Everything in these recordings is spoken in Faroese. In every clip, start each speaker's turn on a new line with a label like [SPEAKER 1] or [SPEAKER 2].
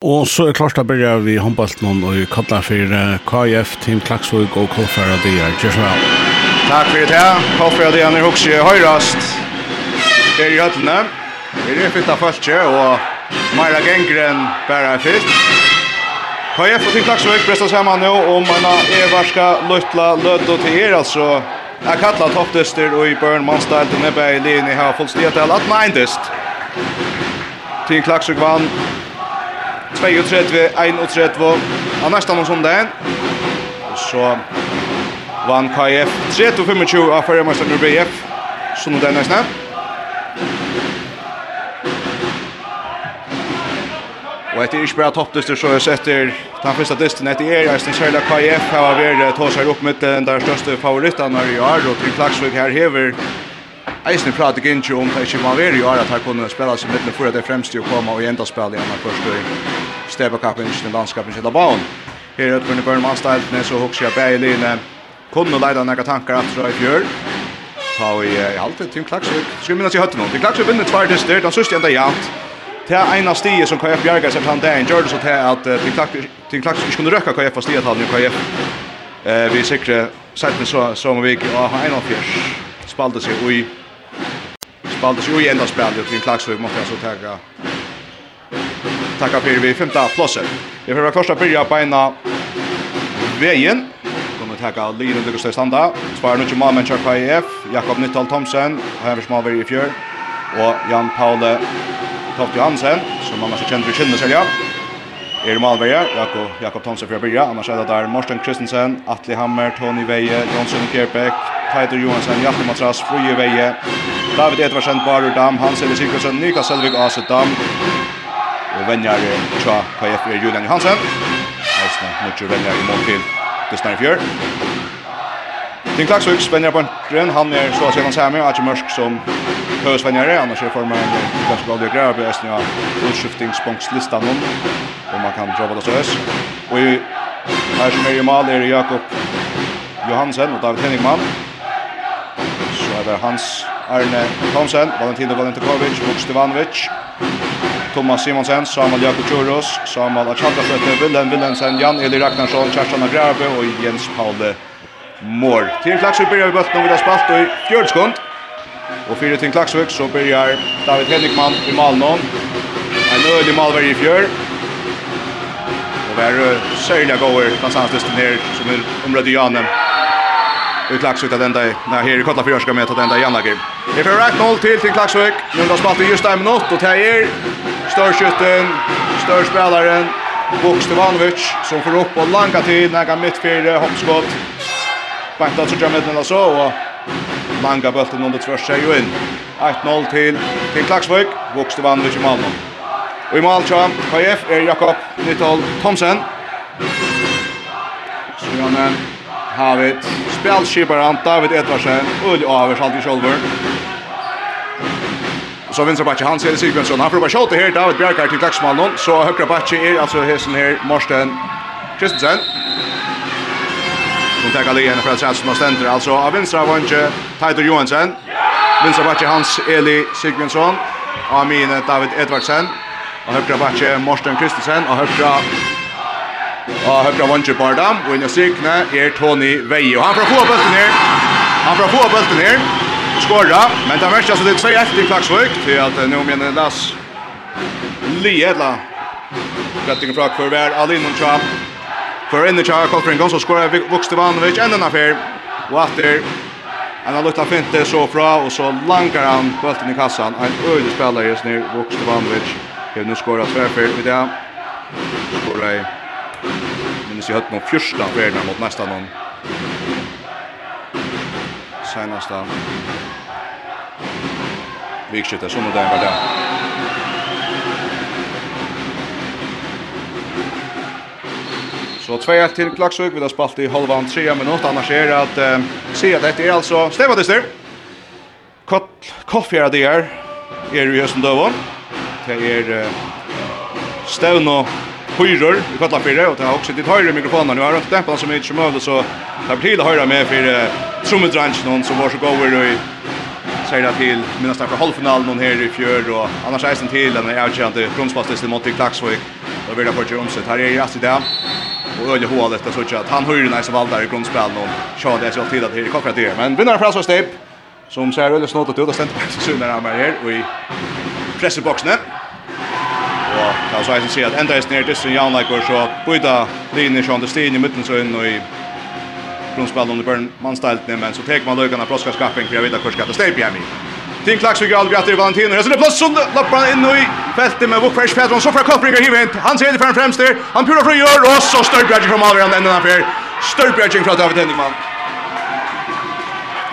[SPEAKER 1] Og så er klart å begynne vi håndbalten og kalla for KF, Team Klaksvig og Kolfæra Dier. Gjør så vel.
[SPEAKER 2] Takk for det. Kolfæra Dier er også i høyrast. Det er i høttene. Det er fyrt av følge og Meira Gengren bare er fyrt. KF og Team Klaksvig prestar sammen nå om en av Everska Løtla Løddo til her, altså. Jeg kallar toppdyster og i Børn Manstad til Nebbe i linje her fullstiget til at man eindest. Team Klaksvig vann 32, 31, av nästa mån sondag. Så vann KF 3-25 av förra mästaren ur BF. Så nu där nästa. Og etter ikke bare toppdyster, så er etter den første dysten etter er, jeg synes kjærlig KF har vært tåsar opp med den der største favorittene i år, og til Klagsvig her hever Eisen pratar inte om att man vill ju att han kunde spela sig mitt för att det främst ju komma och ända spela i andra första i Steva Cupen i landskapet i Labaon. Här är Björn Björn ställt ner så hooks jag bäj linje. Kunde leda några tankar att dra i fjör. Ta i i alltid till Klaxvik. Ska minnas i hötten. Tim Klaxvik vinner två till start och sist ända jant. Det är ena stige som KF Bjerga sig fram där. Gjorde så att till Klaxvik till kunde röka KF fast stiget hade KF. Eh vi säkra sätten så som vi har en av fjärs. Spalde sig och Spaldes sig i enda spelet till Klaxvik måste jag så tagga. Tacka för vi femte platsen. Vi får första börja på ena vägen. Kommer tagga Lino det går standa. Sparar nu till Malmen KF, Jakob Nyttal Thomsen, Havis Malver i fjör och Jan Paule Toft Johansen som annars känner vi känner sig ja. Er Malberg, Jakob, Jakob Thomsen för att börja. Annars är det där Morten Kristensen, Atli Hammer, Tony Veje, Jonsson Kjerpek, Peter Johansen, Jakob Matras, Fruje Veje, David Edvarsen, Barur Dam, Hans Eli Sigurdsson, Nika Selvig, Aset Dam, og venjar tja KF er Julian Johansen. Eisne, mutju venjar i mål til Kristian Fjør. Tim Klaksviks venjar på en han er så sent samme, og ikke mørk som høysvenjare, annars er formen ganske bra lykker, og på eisne av utskiftningspunktslista noen, og man kan prøve det så høys. Og i her som er i mal er Jakob Johansen og David Henningmann, Det var Hans Arne Thomsen, Valentino Valentikovic, Vuk Stevanovic, Thomas Simonsen, Samuel Jakobjuros, Samuel Achantasøtte, Willem Willemsen, Jan Eli Ragnarsson, Kjerstan Agrabø og Jens Paule Mål. Til Klaksvik byrjar vi bøtten og vi har spalt i fjørdskund. Og fyrir til Klaksvik så byrjar David Henrikman i Malnån. En øyelig malver i fjør. Og vi er særlig gode dansanslysten her som er omrødde Janem i Klaxvik att ända när här i Kotlafjord ska möta den där Jannager. Det är rätt 0 till till Klaxvik. Nu då spalt just en minut och Tejer störskytten, störspelaren Bokstevanovic som får upp och langa till när näga mittfyr hoppskott. Bakta så jag med den så och langa bulten under tvärs sig ju in. 1-0 till till Klaxvik. Bokstevanovic i Malmö. Och i mål tjam, KF är Jakob Nytol Thomsen. Så har vi spelskiparen David Edvarsen, Ulli Avers, alltid sjolver. Så vinner bakke Hans Eli Sigmundsson, han får bara skjuta här David Bjarkar til Klaksmannen, så högra bakke är alltså hästen her, Morsten Kristensen. Hon tackar igen för att sätta som ständer alltså av vänstra vänche Tyler Johansson. Vinner backen Hans Eli Sigmundsson. Amin David Edvardsen. Och högra backen Morten Kristensen och högra Og høyre vantje på dem, og inn i strykene er Tony Veie. Og han får få bølten her. Han får få bølten her. Skåra, men det er mest altså det er 2-1 til Klagsvøk, til at nå mener Lass Liedla. Rettingen fra Kvarvær, Alin og Tjapp. Kvar inne Tjapp, Kolfring Gons, og skåra Vukste Vanovic, enda den affær. Og etter Han har lukta fint det så fra, og så langar han bølten i kassan. En øyde spelare just nu, Vukste Vanovic. nu skåra tverfer i det. Skåra i Dennis i høtten og fyrsta verden mot nästa någon. Senaste vikskjøttet som det var det. Så 2-1 til Klaksvik, vi har spalt i halvan 3 minutter, annars er det at eh, se at dette er altså Stefadister. Koffjera der er i høsten døvån. Det er eh, Støvn og fyror i kalla fyrre och det har också ditt högra mikrofonen nu har runt dämpan som är som över så det blir det höra med för trummedranchen någon som var så goer och säger det till minst för halvfinalen någon här i fjör och annars är det till den avgörande bronsfastlisten mot Klaxvik Då vill jag för om sig här är i det och öle hål efter så att han höjer nice vald där i grundspel någon så det så till att det kockar det men vinner för så step som ser öle snart ut och ständer på sig när han är här och i pressboxen Og ja, så jeg sier at enda eisen er dysten jaunleikor, så byta linjer som det stiger i midten så inn og i grunnspallet under børn mannstæltene, men så tek man løkene av proskaskapping for jeg vet at hvor skal det steip hjemme i. Tim Klaksvik all grattar Valentino. Jag ser det plats som lappar in i fältet med Wokfresh Petron så för Koppringer hiver hit. Han ser det fram främst där. Han pura från gör och så Störbjerg från Malvern ända den affär. Störbjerg från David Henningman.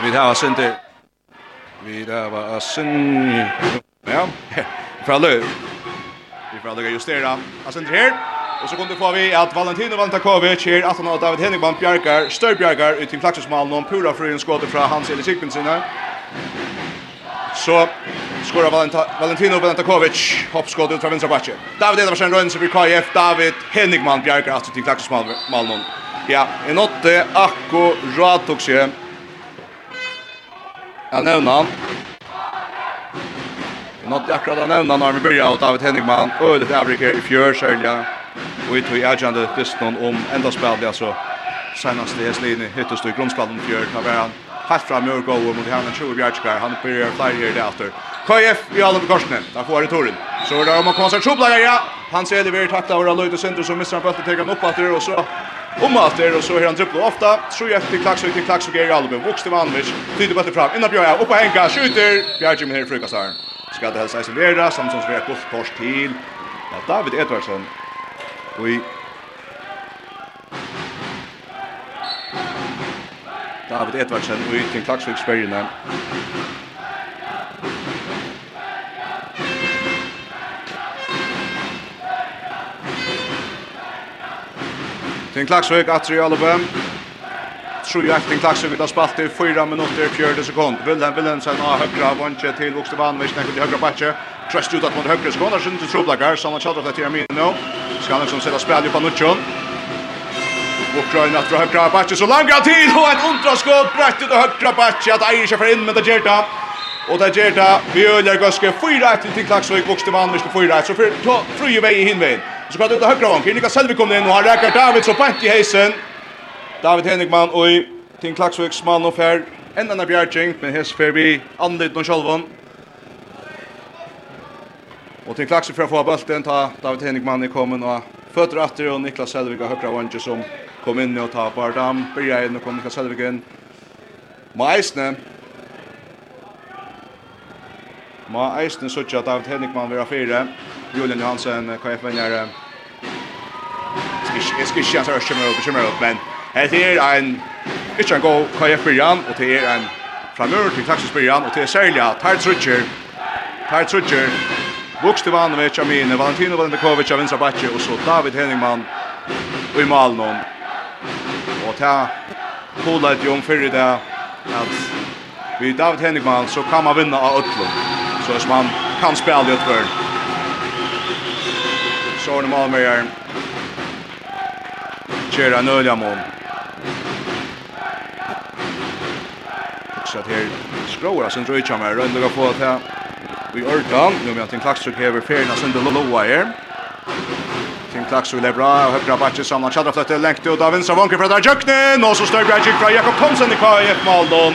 [SPEAKER 2] Vi har sent det. Vi där var Assen. Ja. Fra Løv. Men han lyckas justera. Han här. Och så kunde få vi att Valentino Vantakovic här att han David Henningman bjärkar, Stör bjärkar ut till klaxsmalen och pura frön skott från Hans Eli Sigmundsson här. Så skorar Valentino Vantakovic hoppskott ut från vänstra backe. David Edvardsen rönns för KF David Henningman Bjarkar att till klaxsmalen. Ja, en åtte akko också. Ja, nämner han. Nått akkurat att nämna när vi börjar av David Henningman och lite Afrika i fjör sälja. Och vi tog agenda distan om enda spel alltså senast det slinne hittas i grundskallen fjör kan vara helt fram ur och mot henne 20 bjärtskar, han börjar flera här efter. KF i alla på korsen. där får det turen. Så där om man kommer sig tjoblagar, ja. Han ser det väldigt tackta våra löjde sönder Så missar han på att ta upp att det och så om att det och så här han dribbla ofta. Tror jag till klax och till klax och grejer alla. på. Vuxte vanvis, tidigt bättre fram. Innan Björn upp och hänga, skjuter. Bjärtskar med här frukastar skal det helst isolera, samt som sverar gott kors til. Ja, David Edvardsson. Og i David Edvardsen og i Tim Klaksvik Sverige. Tim Klaksvik, Atri Alabama tror ju Erling Klaxen vill ha spalt i 4 minuter 4 sekund. Vilhelm Wilhelmsen har högra vånche till Vuxtevanovic när det högra batje. Trust ut att mot högra skånar så inte trubblagar som han chatta till Amino. Ska han liksom sätta spel ju på Nuccion. Ukraina dra högra backe så långa tid och ett undraskott rätt ut och högra backe att Aisha för in med det Gerta. Och där Gerta Björn Goske 4-1 till Klaxvik Vuxtevanovic på 4-1 så för flyger väg i hinvägen. Så går det ut högra vånchen. Niklas Selvik kommer in och har räkar David så pant i heisen. David Henrikman og Tim Klaksvik smal og fer en annan bjerging, men hess fer vi andlit no sjálvan. Og Tim Klaksvik fer få bulten ta David Henrikman i kommen og fötter åter og Niklas Selvik har högra vanje som kom inn og ta Bardam, byrja inn og kom Niklas Selvik inn. Maisne Ma Eisne søkja David Henrikman vera fire. Julian Johansen, KF-venjare. Jeg skal ikke kjenne seg å skjemme opp, men Det er en ikke en god KF-byrjan, og det er en framøver til taksisbyrjan, og det er særlig at Tart Trudger, Tart Trudger, Vukst Ivanovic av mine, Valentino Valentikovic av vinstra bakke, og så David Henningman i Malnån. Og ta kola et jom fyrir det at vi David Henningman så kan man vinna av Ötlund, så hvis man kan spela i Ötlund. Så er det Malmøyeren, Kjera Nöljamon Så att här skråar sen tror jag kommer runda på att här vi örtan nu med att en klaxsuk häver färna sen det låa här. Tim Klaxu är bra och högra som han Chadra flyttar längt ut av vänstra vanker från där Jöknen och så stör Brajic från Jakob Thomsen i KF Maldon.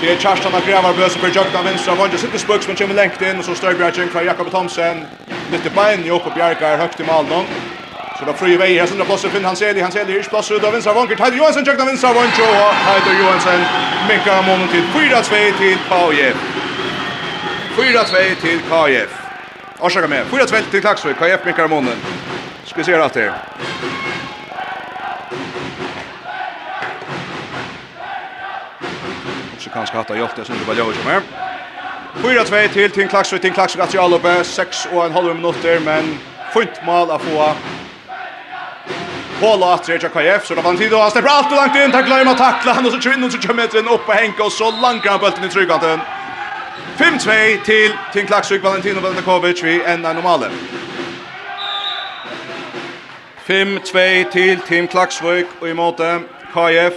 [SPEAKER 2] Det är Kjarstan av Grävarbøs för Jökna vänstra vanker sitter spux men kommer längt in och så stör Brajic från Jakob Thomsen. Lite bein Jakob Bjarkar högt i Maldon. Så da fri vei her, som da plasser finner han Hanseli er ikke plasser ut av vinstra vanker, Teider Johansen tjøkna vinstra vanker, og Teider Johansen minka månen til 4-2 til KF. 4-2 til KF. Årsaka med, 4-2 til Klaksvik, KF minka månen. Skal vi se her det. Så kan hatt av Hjolte, jeg synes det var Ljøy som er. 4-2 til Tinn Klaksvik, Tinn Klaksvik, Atri Alupe, 6 og en halv minutter, men fint mal få På låter jag KF så då vann tid och han släpper allt och långt in tacklar han och tacklar han och så kvinnan så kommer metern upp på Henke och så langar han bulten i trygganten. 5-2 till Tim Klaxvik Valentino Valentakovic vi en normale. 5-2 till Tim Klaxvik och i måte KF.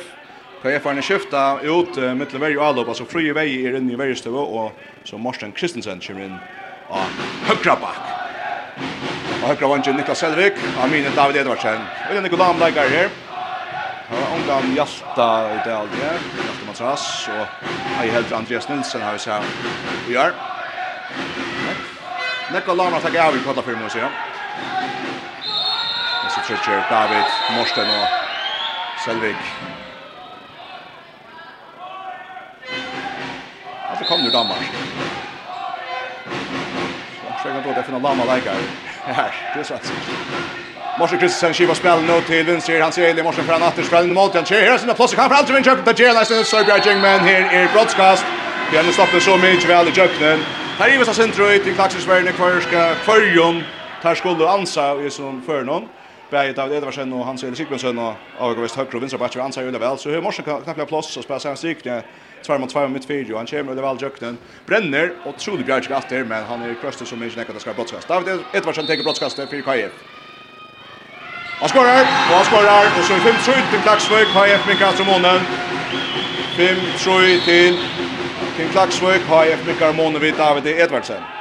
[SPEAKER 2] KF har en skifta ut uh, mittel varje allop alltså fri vei er inne i varje stöv och så Morsten Kristensen kommer in. Och högra bak. Og høyre vangen Niklas Selvik, Amine David Edvardsen. Og det er Nikolaj Amleikar her. Og ungdom Hjalta i det aldri her. Hjalta Matras og ei helter Andreas Nilsen har vi sett vi gjør. Nekka Lana takk av i kvata fyrir og ja. Men så trykker David, Morsten og Selvig. Alt kom nu Danmark. Så jeg kan tro at jeg finner Lama leikar här. Det är så att Morse Kristensen skivar spel nu till vinster. Han ser Eli Morse fram åter spelen mot han. Kör här sina plats kan fram till vänster. Det är nästan så grudging men här är broadcast. Vi har stoppet så mycket väl i jöknen. Här är vi så ut i Klaxisbergen kvarska förjum. Tar skulle ansa i som för någon. Bäget av Edvarsen och Hans-Erik Sigmundsson och Avgavist Högre och Vinstra Batcher, Ansa ju Väl. Så hur morse knackla plats och spela sen stycken tvär mot tvär mot fyra han kommer det väl jöknen bränner och trodde Bjärk efter men han är kröster som inte näkta ska broadcast. David Edvardsson tar broadcast för KF Han skorar, og han skorar, och så 5-3 til Klaksvøk, HF Mikael Simonen. 5-3 til Klaksvøk, HF Mikael Simonen vid David Edvardsen.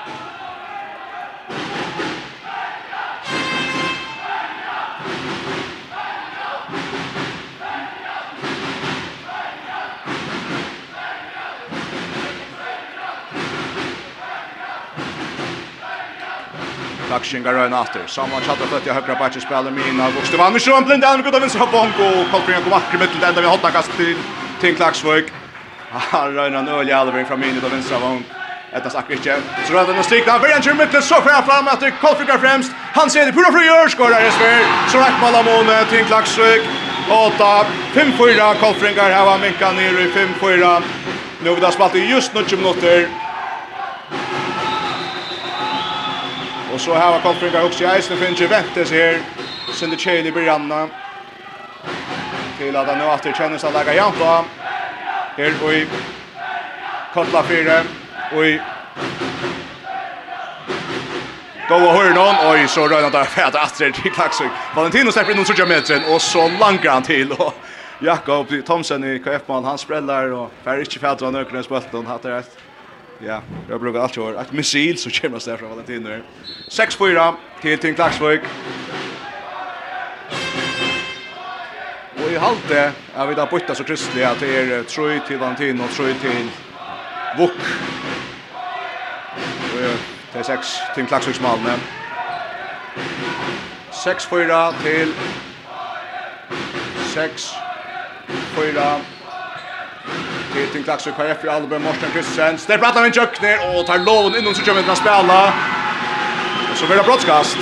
[SPEAKER 2] Klakshingar røyna atter. Samuel Chatter fløtt i høyre bætje spiller min av Vokste Vann. Misjøen blind er noe av vinstra bongo. Kolfringa kom akkurat mitt til enda vi hotna kast til til Klaksvik. Han røyna en øl i alvering fra min av vinstra vong. Ettas akkurat ikke. Så røyna den stikna. Verjan kjør mitt til så fjern fram etter Kolfringa fremst. Han ser det pura frøyør. Skårer er sver. Så rett mal av måne. Tim Klaksvøk. 8-5-4. Kolfringar heva minka nere i 5-4. Nu vi da spalt i just 90 minutter. Og så här var Kolfringar också i eisen finns ju Ventes her. Sinde Kjell i Brianna. Til at han nå alltid kjennes sig lägga jämnt då. Här och i Kotla 4 Og i Gå og hør noen, oi, så røyner det for at Astrid til Klaksvik. Valentino slipper inn noen sørger meteren, og så langer han til. Og Jakob Thomsen i KF-mann, han spreller, og færre ikke fædre av øker den spølten. Hatt det rett. Ja, jag brukar alltid vara ett missil så kommer det från Valentino. 6-4 till Ting Klaxvik. Och i halte är vi där bytta så kristlig att det är Troy till Valentin och Troy till Vuk. Det är 6 Ting Klaxviks Malmö. 6-4 till 6 4 Til Ting Klaksøy KF i Albe, Morten Kristensen. Stepper Atlan med Jøkner og tar lån innom så kommer til å spille. Og så blir det brottskast.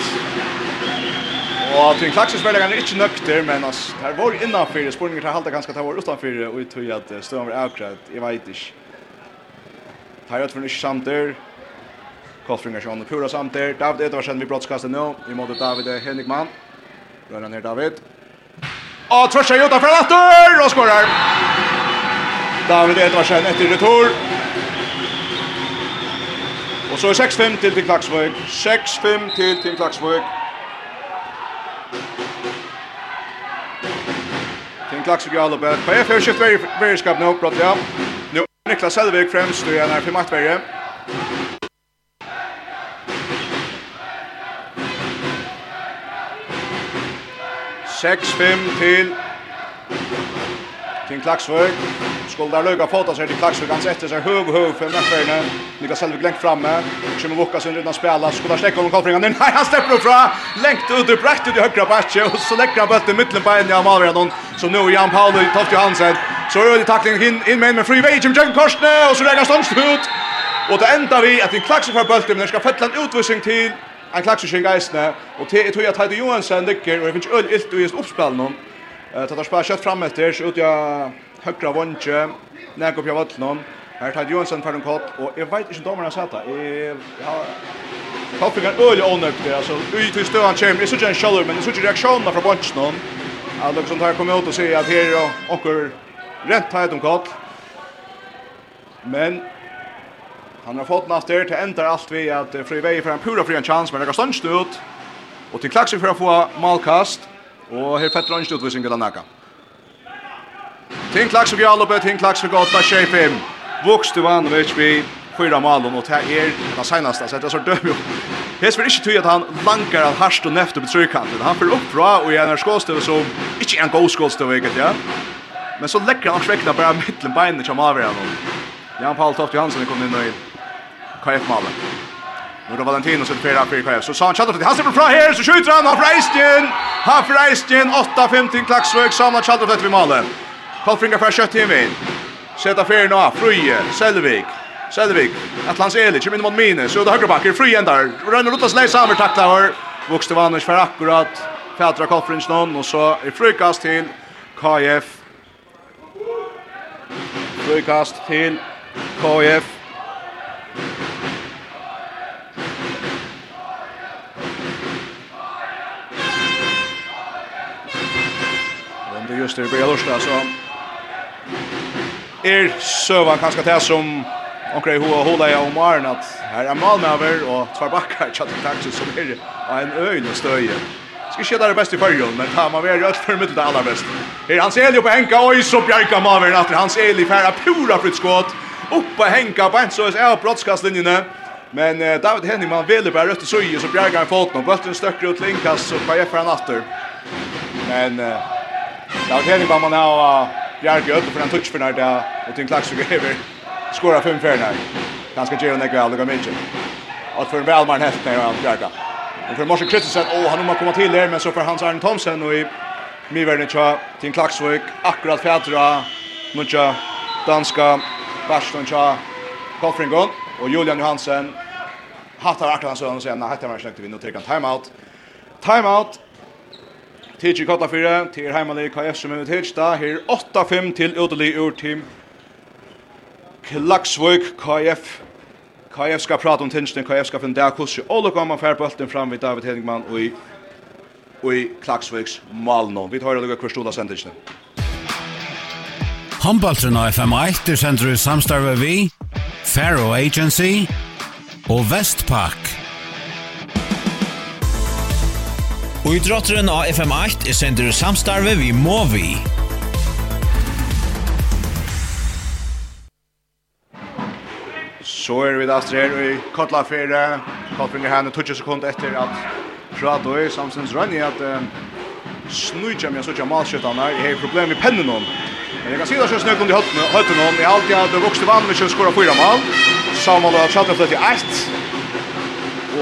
[SPEAKER 2] Og Ting Klaksøy spiller han ikke nøkter, men ass, her var innanfyr. Sporninger tar halda ganske, her var utanför. og jeg tror at støvn var avkrat, jeg vet ikke. Tar ut for en ikke samter. Kolfringar sjån og pura samter. David Edvarsen vid brottskastet nå. I måte David Henrikman. Rønner ned David. Og tvørsa Jota utanfor atter, og skorar. David Edvarsen etter retur. Og så er 6-5 til til Klaksvøk. 6-5 til til Klaksvøk. Til Klaksvøk i Alubet. På EF er skift veriskap nå, brått ja. Nå er Niklas Selvig fremst, du er nær 5. Seks fem til till Klaksvøk. Skulle där løyga fota seg till Klaksvøk. Han setter sig høv, høv, för matchfärna. Niklas Selvig lengt framme. Kimmo Vucka sin utan spela. Skulle där släcka om kollfringen. Nej, han stepper opp fra. Längt ut och ut i högra backe och så lägger han bollen mitten på en av målvakten. Så nu Jan Paolo i topp Johansen. Så är det tackling in in med med free way Jim Jön Korsne och så lägger han ut. Och det enda vi att en Klaxvik får bollen men ska fälla en utvisning till en Klaxvik geisne och till Toya Tide Johansen dyker och det finns öl ilt och just uppspel någon. Eh tar spara kött fram efter så ut jag högra vånche när går jag någon. Här tar Johansson för en kort och jag vet inte om han satt där. Jag har Kaffe kan öle onökt alltså ut till stöan chamber. Det är en shallow men det såg reaktion från bunchen. Alltså som tar kommer ut och säger att här och åker rätt tajt om kort. Men han har fått nästa till ända allt vi att fri väg för en pura fri en chans men det går stund ut. Och till klaxen för att få malkast. Og her fetter han ikke utvisning til Anaka. Ting klaks og Gjallupe, ting klaks og Gåta, 25. du vann, vet vi fyra malen, og det er det seneste, så det er så døm jo. Hes vil ikke tøye at han lankar av harst og nefte på trykanten. Han fyrir opp bra og gjerne skålstøve så ikke en god skålstøve, ikke, ja. Men så legger han svekna bare mittlen beinene som avgjør han. Jan Paul Toft Johansen er kommet inn og inn. KF-malen. Nu då Valentino som spelar för KF. Så sa han chattar han släpper från här så skjuter han av Reisten. Han Reisten 8-15 klacksvåg samma chattar för vid målet. Kolfinga för kött in vin. Sätta färgen av Fruje, Selvik. Selvik, Atlans Eli, kommer in mot Mine. Så då högre backer, Fruje ändar. Rönner Lutas lägger samver tacklar. Vuxte Vanners för akkurat. Fätra Kolfrins någon och så är frukast till KF. Frukast till KF. just det börjar lörsta så er sövan kanske det som Onkrej hoa hålla jag om Arn att här är Malmöver och två backar chatta taxi som är en öjn och stöje. Ska ske där bäst i förrjon men han man varit rätt för det allra bäst. Här hans ju på Henka och så bjärka Malmöver att hans Eli färra pura fritt skott. Upp på Henka på en så är brottskastlinjen. Men eh, David Henningman ville bara rött och söjer så bjärgar han foten och bulten stöcker ut linkas så på jag för han åter. Men eh, Ja, det är bara man har Bjarke uppe för en touch för när det och till klax och över. Skora fem för när. Ganska gärna det går lugnt mycket. Och för Bellman helt när han Bjarke. Och för Morse Kristensen, åh han har kommit till där men så för Hans Arne Thomsen och i Mivernicha till Klaxvik akkurat färdra mucha danska Barston tja Koffringon och Julian Johansen hattar akkurat så och säger nej hattar man snyggt vi nu tar en timeout. Timeout Tidji Kotta fyra, til heimali KF som er med Tidji, her 8-5 til Udelig ur team Klaksvøk KF. KF skal prata om Tidji, KF skal finne der kursi. Ole kommer fær bølten fram vid David Hedingman og i, og i Klaksvøks Malno. Vi tar lukka hver stola sendingen.
[SPEAKER 3] Håndbaltren av FM1 er sender i samstarve vi, Faro Agency og Vestpak. Og i drotteren av FM8 er sender samstarve vi må vi.
[SPEAKER 2] Så er vi da strer i Kotla 4. Kottbringer henne 20 sekunder etter at Prato i samstens rønn i at snujtja med sånn malskjøttene. Jeg har problem med pennen om. Men jeg kan si det så snøk om de høttene om. Jeg har alltid hatt vokste vann med kjønskåra fyra mal. Samal og Tjaltna fløtt i 1.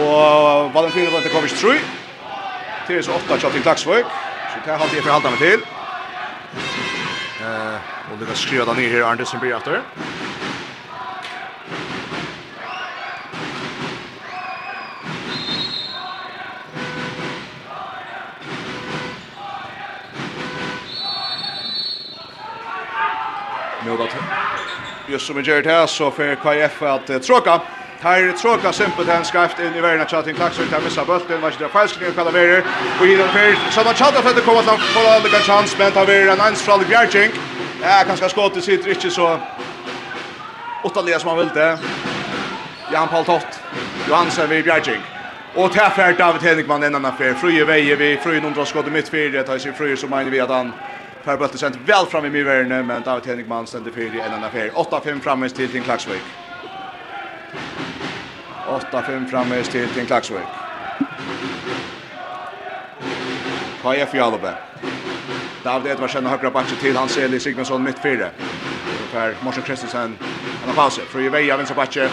[SPEAKER 2] Og Valentina fløtt i Kovic 3. Det är så åtta shot till Klaxvik. Så det har det för halta med till. Eh, och lyckas skruva ner här som blir efter. Nu då. Just som vi gör det här så för KF att tråka. Tar tråka simpelt han skaft in i världen chatting klax ut här missa bulten vad det falskt kan kalla det Och i den så man chatta för att komma att få alla kan chans men tar vi en ans från Bjärching. Ja, kanske skottet sitter inte så åttaliga som han ville. Jan Paul Tott. Johansson vid Bjärching. Och tar för David Henrikman en annan affär. Fröje veje vi fröje någon skott i mittfältet. Det tar sig fröje som menar vi att han Per Bøtte sent väl fram i mye men David Henrikman stender fyrir i en annan affær. 8-5 framme till till Klaksvik. 8-5 framme till Tim Klaxvik. Kaja Fjallbe. David Edvarsen högra backen till Hans Eli Sigmundsson mitt fyra. Per Morsen Kristensen. Han har pass. Fröje Veja vänstra backen.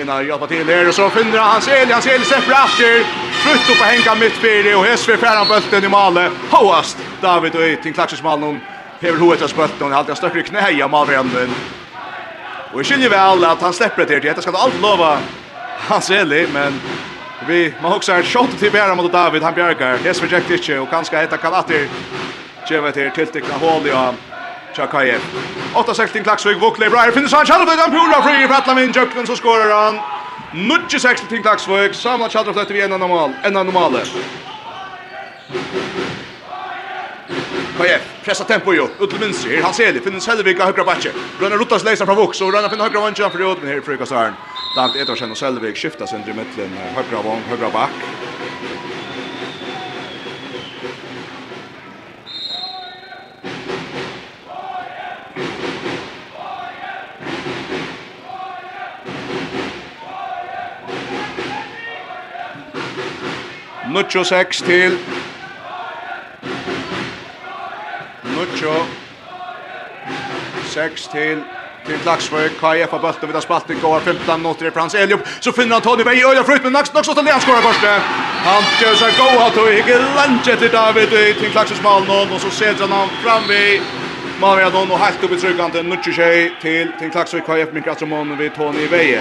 [SPEAKER 2] Innan hjälpa till här och så finner han Hans Eli. Hans Eli släpper efter. Frutt upp och hänga mitt fyra och HSV färan bulten i Male. Hoast David och Tim Klaxvik Malnon. Hever hoet av spötten, han har i knä i Malrenden. Och i skiljer väl att han släpper det till. Detta ska du alltid lova Hans Eli, men vi man också är shot till Bära mot David, han bjärkar. Det är Jack och kanske heter Kalater. Geva till tilltäckna hål och Chakaye. 8-6 till Klaxvik, Vokle, Breyer, finnes han, Kjallfløyt, han pula fri, Prattlam inn, Jøklen, så skårer han. Nudge 6 til Klaxvik, samla Kjallfløyt vi en av normale. KF, pressa tempo ju. Ut til vänster. Han ser det. finnes Selvik av høyre backe. Rønner Ruttas läser fra Vox och Rönnar finner högra vänster för Odmen här i Frukasaren. Dant Edvarsen og Selvik skiftas under i mitten. høyre vång, høyre bak. Nuccio 6 til Sancho. 6 til Til Klaksvøk, KF har bøttet vid spalt i går, 15 minutter i Frans Eliop. så finner han Tony Bey. I øya flytt med Naks Naks Naks skårer første. Han gjør seg god, han tog ikke langt etter David i til Klaksvøks Malnån, og så ser han fram vi Malmjadon, og helt opp i tryggant til till till til til Klaksvøk, KF Mikk Atramon vid Tony Bey.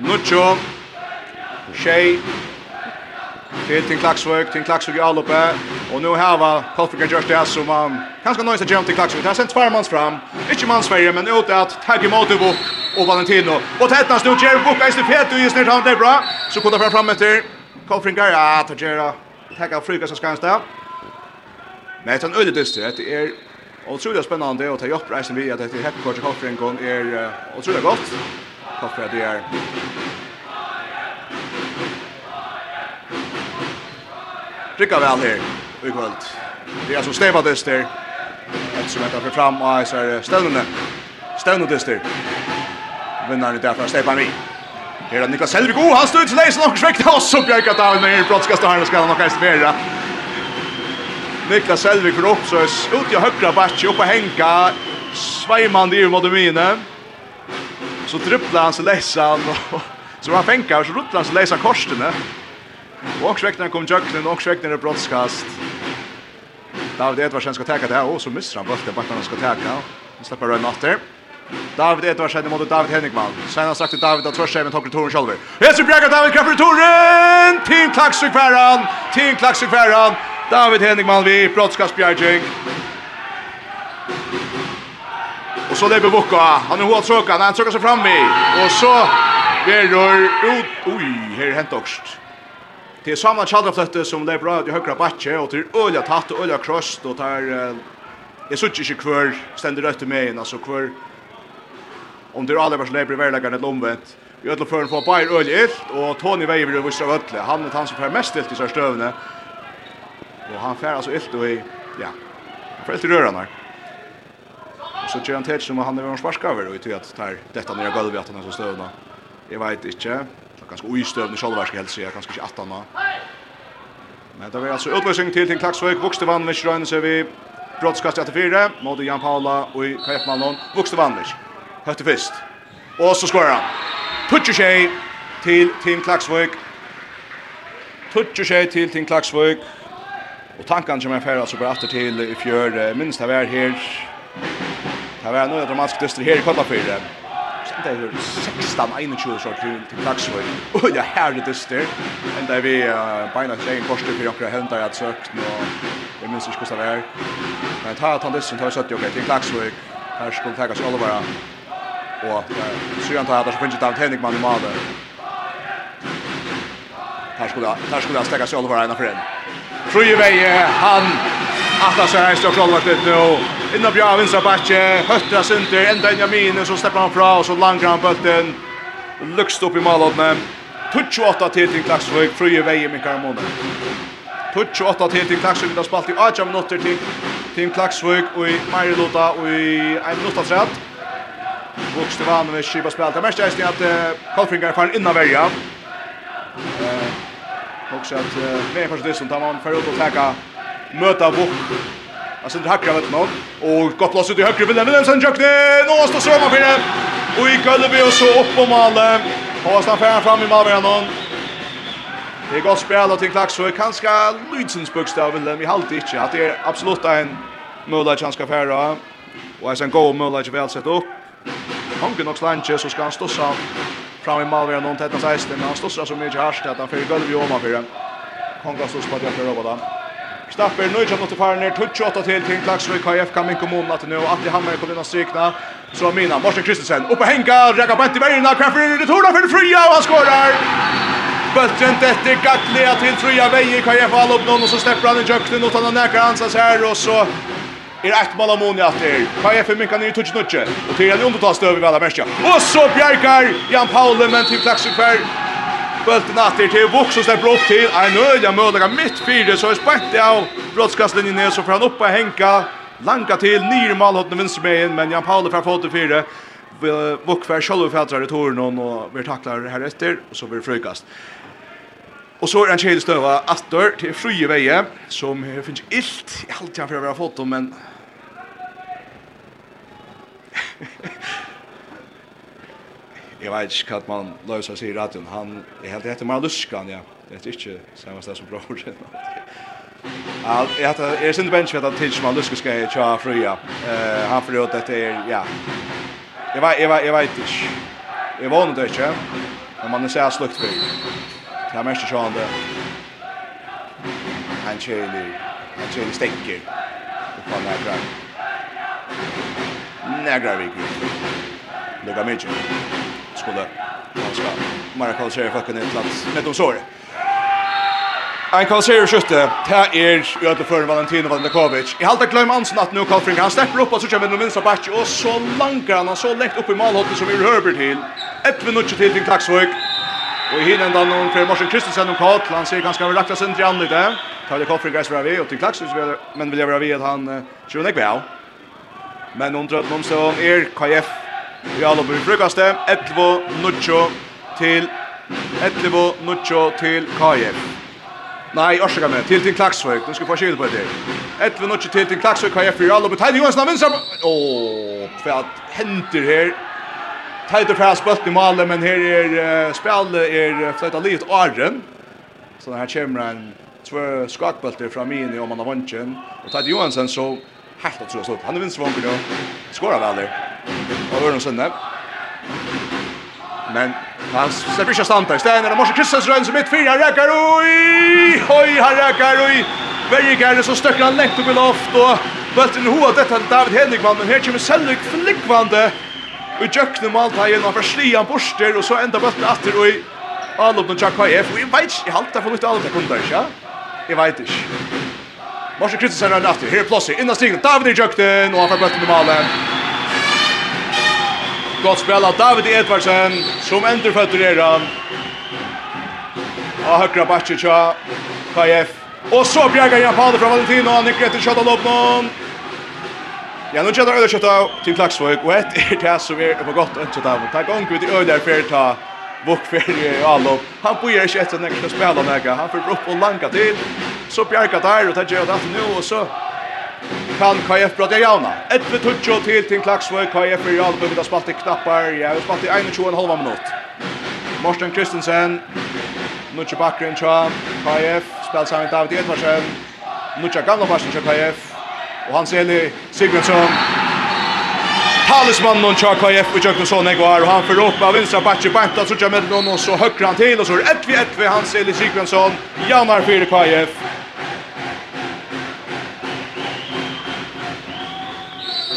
[SPEAKER 2] Nuccio. Shay. Till till Klaxvik, till Klaxvik i alloppe. Och nu här var Kolfika just där som man kanske nöjs att jumpa till Klaxvik. Här sent tvär mans fram. Inte mans Sverige men ut att tagga emot Bok och Valentino. Och tätnas nu Jerry Bok är stupet och just nu han det bra. Så kommer fram fram efter Kolfika ja, att göra tagga fruka så ska han stå. Men det är en öde dyster. Det är otroligt spännande och ta upp reisen vi att det är Happy Kolfika Kolfiken är otroligt gott. Kolfika det är rikka vel her i kvöld. Det er som Stefan Dyster, et som heter fram och så är Stävnene. Stävnene Dester. Vinnaren är därför Stefan Vi. Her er Niklas Helvig. Oh, han stod ut till läsen och sväckte oss og bjerget kan ta med brottskast og her skal han nok heist kastrera. Niklas Helvig for upp så ut i høyre backen oppe henka, sveimand i mot mine. Så dribbler han seg läsan och så han fänkar så rullar han så läsan korsarna. Och Oxräknaren kom jöknen, Oxräknaren är brottskast. David Edvardsen ska täcka det här, och så missar han bulten, bara han ska täcka. Han släpper röjn efter. David Edvardsen mot David Henningman. Sen har sagt till David att först även tar returen själv. Hesson Bjerga, David Kraffer returen! Team Klax i! Team Klax i! David Henningman vi, brottskast Bjerging. Och så lever Bukka. Han är hårt sökande, han söker sig fram vid. Och så Berror ut. Oj, här är hänt också. Det är samma tjadraflötte som det är bra i högra backe och till ölja tatt och ölja krost och där jag såg inte kvar ständer rätt med en alltså kvar om det är alla vars läbri värläggare ett omvänt i ödla fören få bajer ölja illt och Tony Weiver i vissra ödla han är han som fär mest illt i sär stövne och han fär alltså illt och i ja han fär illt i röran här och så tjär han till som han är vår sparskaver och i tog att tar detta nere gulvet att han är så stövna jag vet inte ganska oistövne självvärsk hälsa, säga, ganska inte att. Men det var alltså utlösning till till Klaxvik, vuxte Vanlish Rönse vi brottskast att fyra mot Jan Paula och i KF Malmö, vuxte Vanlish. Hötte fist. Och så skorar han. Putcher sig till Team Klaxvik. Putcher sig till Team Klaxvik. Och tanken som är färd alltså bara efter till i fjör minst här här. Det var några dramatiska dyster här i Kollafjärden det er 16-21 så til, til Klagsvøy. Og det er det dyster. Enda er vi beina til egen korset for jokker hendt jeg har søkt, og jeg minns ikke hvordan det er. Men ta at han dysten tar 70 jokker til Klagsvøy, her skulle tegas Olivera. Og syren tar at han finnes David Henrikman i Made. Her skulle, her skulle han stegas Olivera ena for en. Fruje vei, han, Atlas er en stokk Olivera til nå. Inna bra vinstra backe, höttra center, enda in minen, så släpper han fra och så langar han bulten. Luxt upp i målåtne. 28 till till Klaxvik, fröje vägen med Karamona. 28 til til Klaksvik, det spalt i 8 minutter til Team Klaksvik og i Meirluta og i 1 minutt av træt. Vok Stevanovic skipa spalt. Det mest eisen er at Kolfringar faren innan verja. Og så at med en det som tar man for å teka møta Vok Han sitter hakka vet nå. Og godt plass ut i høyre Willem Willemsen jukne. Nå står Sørma for det. Og i gulvet og så opp på målet. Og så fer han fram i målet igjen. Det er godt spel og til Klaksøy. Kanskje Lydsens bokstav Willem Vi halvt ikke. At det er absolutt en mulighet han skal fære. Og er en god mulighet vel sett opp. Hongen nok slanche så skal han stå fram i målet igjen. Tettan 16. Men han stå så mye hardt at han fyrer gulvet i åma for det. Hongen stå på det for å Stapper nu kan återföra ner touch åtta till till Klaxvik KF kan minka mål att nu och att Hammar kommer in och strykna. så mina Martin Kristensen uppe hänga räcker på i vägen Crawford det torna för fria och han skorar Bulten efter Gatlea till fria vägen KF all upp någon och så släpper han i jökten och han näkar hans här och så är ett mål av Moni efter. KF minkar ner i touch nutche och till en undertas över alla märka. Och så bjärkar Jan Paul men till Klaxvik Bulten atter til Vux som slipper opp til en øya mødega mitt fire, så er spent av brottskastlinjen så får han oppe henka, langa til, nyr malhåttene vinstrebeien, men Jan Paule fra fåte fire, Vux fra sjølve fætrar i toren, og vi taklar her etter, og så blir det frøykast. Og så er en kjede støva atter til frie veie, som finnes illt, i halte han for å være foto, men... jeg vet ikke hva man löser sig i radioen. Han er helt etter man luskan, ja. Det er ikke samme sted som bror. Ja, jag hade är sin bench vet att tills man luska ska jag köra fria. Eh han förlåt att det är ja. Jag vet jag vet jag vet inte. Jag vann det inte. Men man är så slukt för. Jag mest köra det. Han kör. Han kör ju stäcker. Och på nära. Nära vi. Det går mycket skulle ska Mara Karlsson fucking ett plats med de sår. Ein Karlsson skjutte. Här är ju att för Valentino Vandakovic. I halta glöm Ansen att nu Karlsson han stepper upp och så kommer den minsta backen och så långt han så långt upp i målhotet som är Herbert till. Ett minut till till Klaxvik. Och i hinnan någon för Morsen Kristensen och Karl han ser ganska överlagt sent i andra där. Tar det Karlsson guys vi och till Klaxvik men vill jag vara vid att han tror jag väl. Men under någon så är KF Vi har lopper i frukaste, 11-0 til 11-0 til KF. Nei, orsaka meg, til til Klaksvøk, du skal få skil på det. 11-0 til til Klaksvøk, KF, vi alle. lopper, Teide Johansen av vinsar, åh, hva henter her? Teide fra spølt i malen, men her er uh, spjallet er fløyta livet åren. Så her kommer en tvö skakbølter fra min i om han har vannsjen. Og Teide Johansen så helt å tro så. Han er vinst vanker nu. Skåra väl där av Ørnum Sønne. Men han slipper ikke standa i stedet. Det er Morsen Kristens Rønn som mitt fire. Han rekker oi! Oi, han rekker oi! Vergerne så støkker han lengt opp i loft. Og bøtten i hodet dette er David Henrikvann. Men her kommer Selvik flikkvande. Og jøkner Maltaien. Han forsli han borster. Og så enda bøtten atter. Og i anlopnen Jack Paef. Og jeg vet ikke. Jeg halte for litt anlopnen kunder, ikke? Jeg vet ikke. Morsen Kristens Rønn atter. Her er plåsig. Innan stigen. David i jøkten. Og han får bøtten i malen. Gott spel av David Edvardsen, som ändrar fötter er han. Och högra bakke tja, KF. Och så bjärgar Jan Pader från Valentino, han nickar etter kjøttet opp noen. Ja, nu kjenner øyder kjøttet till Klaxvåg och ett är det som är på godt ønsket av. Tack om Gud i Öder för att ta vokferie i Alop. Han bor ikke etter når han skal spille noe, han får opp og langa til. Så bjerger der, og tar gjør det alt nå, og så kan KF brødja jauna. Ett 11-12 till till Klaksvøy, KF er jauna, vi spalt i knappar, ja, vi spalt i 21 halva minut. Morten Kristensen, Nucha Bakgren tja, KF, spel sammen David Edvardsen. Nucha gamla Barsen tja KF, Och han ser ni Sigmundsson, talismannen tja KF och Jøkken Sonne går och han för upp av vänstra backen Banta, så jag med någon och så høkker han til, og så er vi han ser ni Sigmundsson, Janar för KF,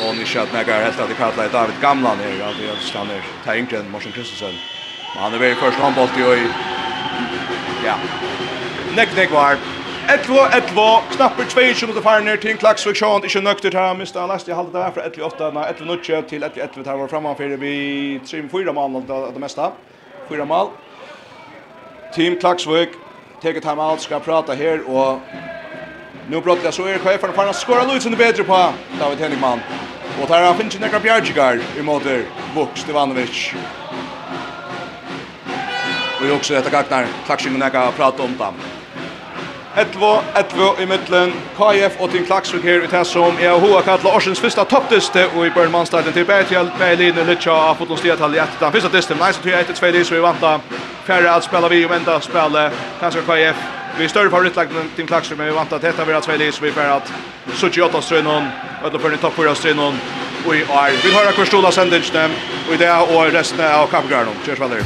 [SPEAKER 2] Och ni skött när jag helt att kalla David Gamlan här, alltså jag stannar Tengren Morsen Kristensen. Men han är väl först handboll i ja. Neck neck var. Ett två ett två knappt 2 minuter fram ner till Klaxvik Sjön inte nökter här mest han last i halvt där för 1-8 när 1-0 till 1-1 här var framan för vi 3-4 mål det mesta. Fyra mål. Team Klaxvik tar ett timeout ska prata här och Nu brottliga så är chefen för att skora Luis under bättre på David Henningman. Och där har finns några Bjargigar i motor Vuk Stevanovic. Och ju också detta gagnar. Klaxing några prat om dem. 11 11 i mitten KF och Tim Klaxvik här i det som är hoa kalla Orsens första toppdiste och i början manstaden till Bertil Berlin och Litcha av fotbollsstiet i gett den första disten nice till 1-2 så vi vantar färre att spela vi och vända spela kanske KF Vi är större favoritlagd än Tim Klaxer, men vi vant att detta blir att Sverige så vi får att Suchi 8 strönon, ödla för en topp 4 strönon och i år. Vi har hur stola sändningen dem och i det och resten av kappgörnen. Körs väl där.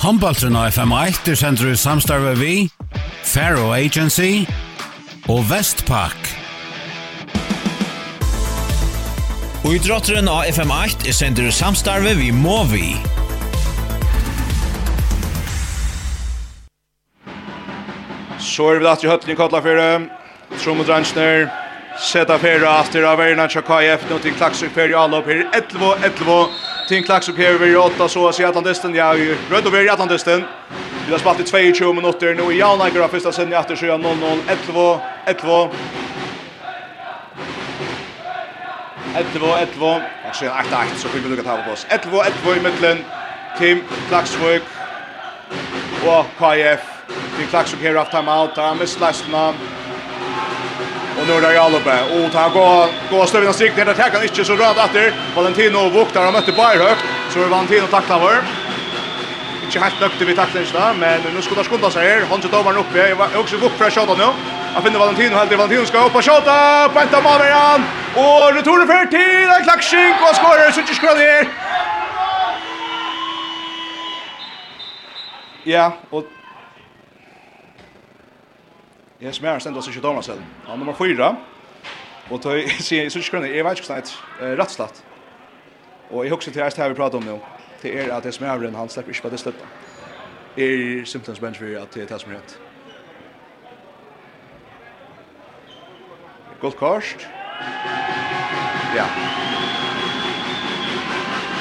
[SPEAKER 3] Handballtrun av FM1 er sender i samstarve vi, Faro Agency og Vestpak.
[SPEAKER 4] Og idrotteren av FM8 er sender i samstarve vi Movi.
[SPEAKER 2] Så er vi datt i høttene i fyrre. Trom og dransner. Seta fyrre after av verna KF. Nå til klaksuk fyrre allop her. 11, 11. Til klaksuk her vi 8. Så er i Atlantisten. Ja, rød over i Atlantisten. Vi har spalt i 22 minutter. Nå i Javnager av første siden i after 7. 0, 0, 11, 11. 11, 11. Og så er 8, 8. Så fikk vi lukket her på oss. 11, 11 i midtelen. Kim Klaksvøk og KF. Vi Clarkson här off time out. Han last man. Och nu är det Jallope. Och ta går, går stövna och strikt ner. Det här kan inte så röd efter. Valentino vuktar. och mötte Bayerhögt. Så är Valentino tacklar var. Inte helt nökte vi tacklar inte Men nu ska det skunda sig här. Han ser domaren uppe. Jag var också vukt för att skjuta nu. Han finner Valentino helt. Valentino ska upp och tjata. mål igen. Och returen för till. En klacksink. Och skorar. Så inte skrar ner. Ja, och Jeg smærer stendt oss ikke dommer selv. Han er nummer fyra. Og tøy sier jeg synes grønne, jeg vet ikke hvordan det rett slett. Og jeg husker til jeg her vi prater om nå, til er at jeg smærer han slipper ikke på det slett. Er symptoms bench for at det er det som er rett. Godt karst. Ja.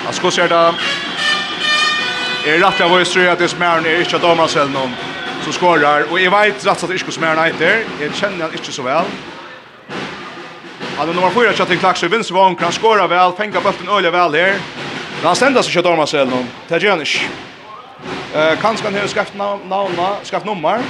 [SPEAKER 2] Han skosser da. Er rett av oss tror jeg at det smæren er ikke dommer selv noen som skorar, och jag vet rett att slett ikke hvordan han heter, Jag känner han inte så väl. Han er nummer 4 Kjatin Klaksø, vinst vong, han skorar vel, pengar bøtten øyla vel her. Men han stendas ikke dormaselen, det Tajanish. Eh kan ska han har namn, navna, skapt nummer,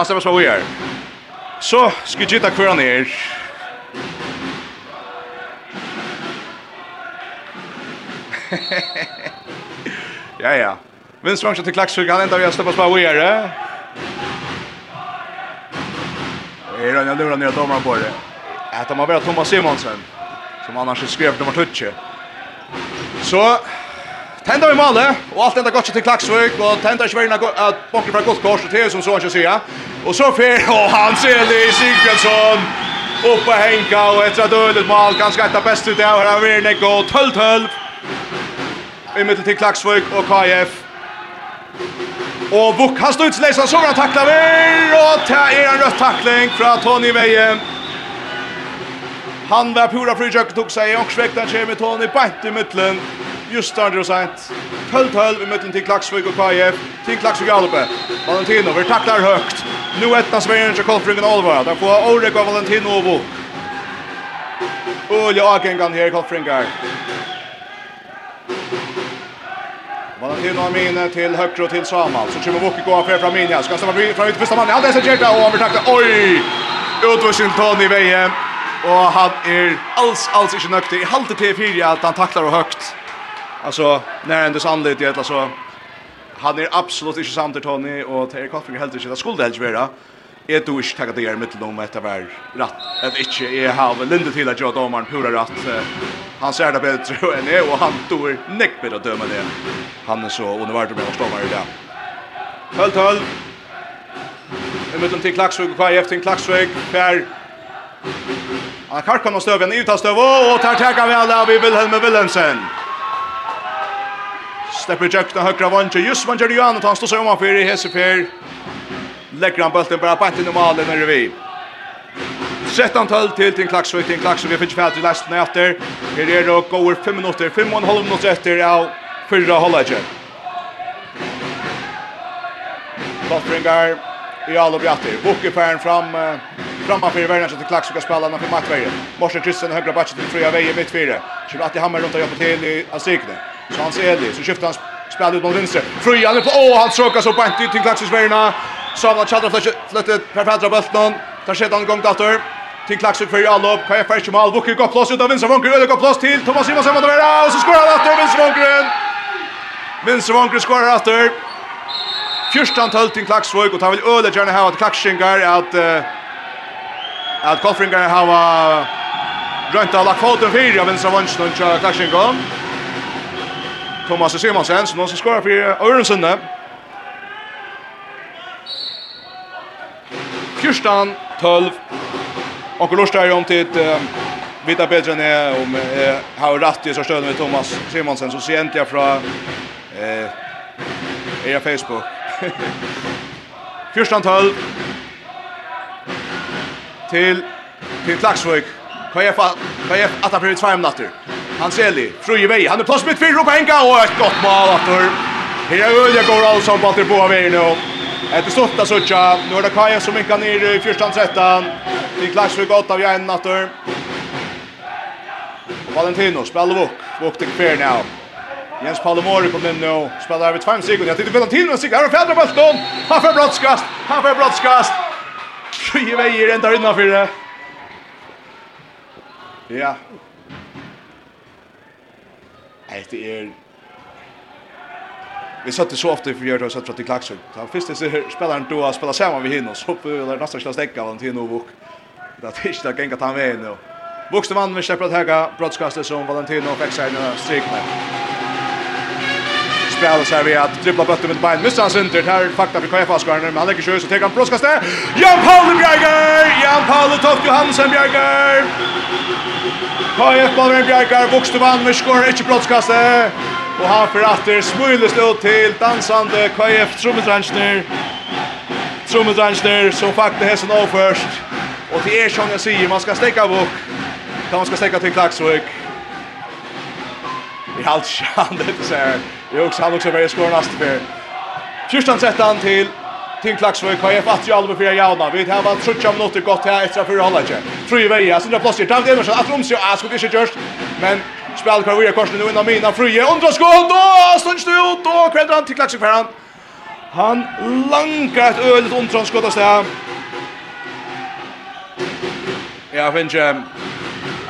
[SPEAKER 2] Han stämmer så här. Så ska vi ta kvar ner. ja, ja. Vinstrang till Klaxvik, han enda vi har släppas på Weir. Är det nu när domaren på det? Att de har bara Thomas Simonsen som annars skrev nummer 20. Så Tenda vi målet, og alt enda godt til Klaksvik, og tenda ikke verden at bonker fra Guldkors, og det er som så han skal sige. Og så fer, og han ser det i Sigmundsson, oppe henka, og etter at ølet mål, ganske etter best ut av her, vi er 12-12. I mittel til Klaksvik og KF. Og Vuk han stod utsleisen, så han takla vir, og det er en rødt takling fra Tony Veie. Han var pura frujøkken tok seg, og svekta kjemi Tony, beint i mittelen just starter och sent. 12-12 i möten till Klaxvik och KF. Till Klaxvik och Alpe. Valentino vi tacklar högt. Nu ettna svängen till Kolfringen Alva. Där får Orek och Valentino Ovo. Ulja Akengan i Kolfringen. Valentino Amine till högre och till Samal. Så kommer Wokke gå affär fram in. Ska stämma från ut första mannen. Han är Gerda och han blir tacklat. Oj! Utvarsin Tony Veje. Och han är alls, alls inte nöktig. I halvt till 4 att han tacklar och högt alltså när ändå sannolikt att alltså han är absolut inte samt Tony och Terry Coffin helt inte det skulle helst vara är du inte tagit dig mitt om att det var rätt att inte är halva linda till att jag domaren pura rätt han ser det bättre än jag och han tog näck med att döma det han är så underbart med att stå där idag Höll, höll. Vi möter till Klaxvik och Kajef till Klaxvik. för Han karkar någon stöv, en utastöv. Och tar täcka väl där vid Wilhelm Wilhelmsen. Stepper jökna högra vantje. Just man gör ju annat. Han står sig om han för i Hesefer. Lägger han bulten bara på ett i när vi. 13-12 till till Klaxvik. Till Klaxvik. Vi finns färdigt i lästen efter. Här är det och går 5 minuter. 5 och en halv minuter efter av fyra hållaget. Bottringar i all och bjatter. Bokke fram uh, framma för värna till Klaxvik och spelarna för matchvägen. Morsen Kristensen högra backen till fria vägen mitt fyra. Kör att det hamnar runt och hjälper till i Asikne. Chans Eli, så skiftar han spelar ut mot vänster. Frujan är på, åh han tråkas upp inte till klaxsvärna. Sava Chadra flyttar per fädra bulten. Tar sig en gång dator. Till klaxen för Allop. Kaja jag färsha mål. Vucker går plats utav vänster vånker. Öde går plås till Thomas Simonsson mot vänster. Och så skorar han efter vänster vånkeren. Vänster vånkeren skorar efter. Fyrstan tölt till Klaxvik och han vill öde gärna ha att Klaxingar att att Kolfringar hava... rönt lagt foten fyra vänster vånkern och Klaxingar. Thomas Simonsen som någon som skorar för Örnsson. Kyrstan 12. Och jag om till ett Vita Petren är om har rätt i så stöd med Thomas Simonsen så sent jag från eh era Facebook. Kyrstan 12 till till Klaxvik. Kan jag fatta? Kan jag att han två minuter? Han säljer. Fröje vei. Han är plats mitt fyra på enka och ett gott mål åter. Här är Ulja går alltså på att på vägen nu. Ett stort att söka. Nu är det Kaja som mycket ner i första trettan. Det klash för gott av en åter. Valentino spelar våk. Våk till fair now. Jens Palomori kom in nu. Spelar över 5 sekunder. Jag tittar Valentino sig. Han fjärde bollen. Han får brottskast. Han får brottskast. Fröje vei är ända innanför det. Ja. Eit er Vi satt så ofta för jag satt för att klaxon. först det så spelaren då att spela samman vi hinner så på eller nästa skulle stäcka av till Novok. Det är inte att gänga ta med nu. Vuxna man med Shepard Haga broadcaster som Valentino fick sig några strikna spelar så här vi att dribbla bort med bein. Missar han center. Här fakta för KF Askarna men han lägger sig så tar han plåskast där. Jan Paul Bjerger. Jan Paul Toft Johansen Bjerger. KF Ballren Bjerger vuxte vann med skor inte plåskast. Och han för åter smulest ut till dansande KF Trummetransner. Trummetransner som fakta hästen av först. Och det är som jag säger, man ska stäcka bok. Man ska stäcka till Klaxvik. Vi halt sjande det ser här. Jo, han också börjar skåra nästa för. 14-13 till Tim Klaxvøy, hva er ju i för fyrir jauna? Vi har varit trutcha minuter gott här minutter godt her etter fyrir halvleitje. Tru i veia, sindra plåsir, David Emerson, att romsi, ah, skulle inte gjørst, men spil kvar vi er korsen nu innan mina fruje, undra skott, da, stunds du ut, da, kvedder han till Klaxvøy för han. Han langar ett öligt undra skott av sted. Ja, finnes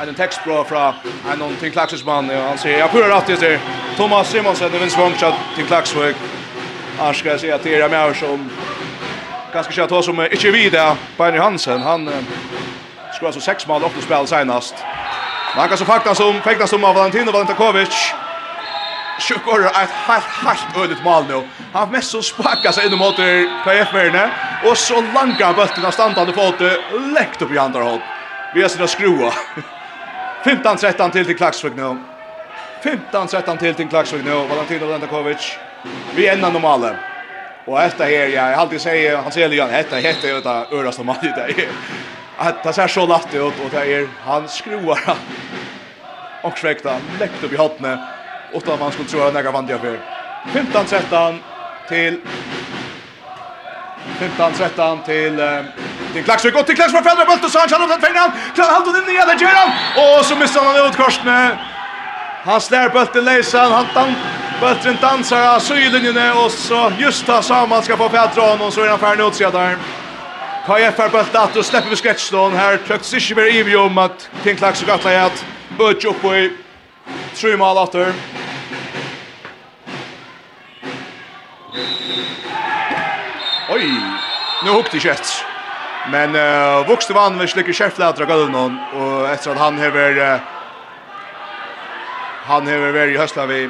[SPEAKER 2] en textbra fra en någon Tim Klaxes man og han sier, jeg purer alltid til Thomas Simonsen, det vinst vongtja Tim Klaxvik Han ska si at det er mer som, ganske kjent hva som ikke vi det, Beiner Hansen, han skulle altså seks mål åt spil senast. Men han kan så fakta som, fekta som av Valentino Valentakovic, Sjukor er et helt, helt øyligt mål nå. Han har mest så spakka seg inn mot KF-merne, og så langa bøtten av standande fot lekt upp i andra hånd. Vi har sina skrua. 15-13 till till Klaxvik nå. 15-13 till till Klaxvik nå. Valentino Lendakovic. Vi ända normala. Och her, ja, jag alltid sier, han säger Leon, detta heter ju det öraste i det. Att det ser så latt ut och det er, han skruvar och sväkta, lekt opp i hotne. Åtta man skulle tro at han äger vandiga för. 15-13 till 15-13 till till Klaxvik och till Klaxvik för andra bulten så han kan åt Ferdinand. Klarar han den nya gjør han! och så missar han ut korsene. Han slår bulten lösan, han tan bulten danser av sylinjene, och så just da Samuel ska få Petron och så är han färdig utsida sedan. KF har bulten at och släpper vi sketchstone här trycks ikke mer i om att till Klaxvik att lägga att böt upp i tru mal atter. Oj, nu hukte kött. Men uh, vuxte vann vi slikker kjærflætra gulvnån, og etter at han hever uh, han hever vært i høsta vi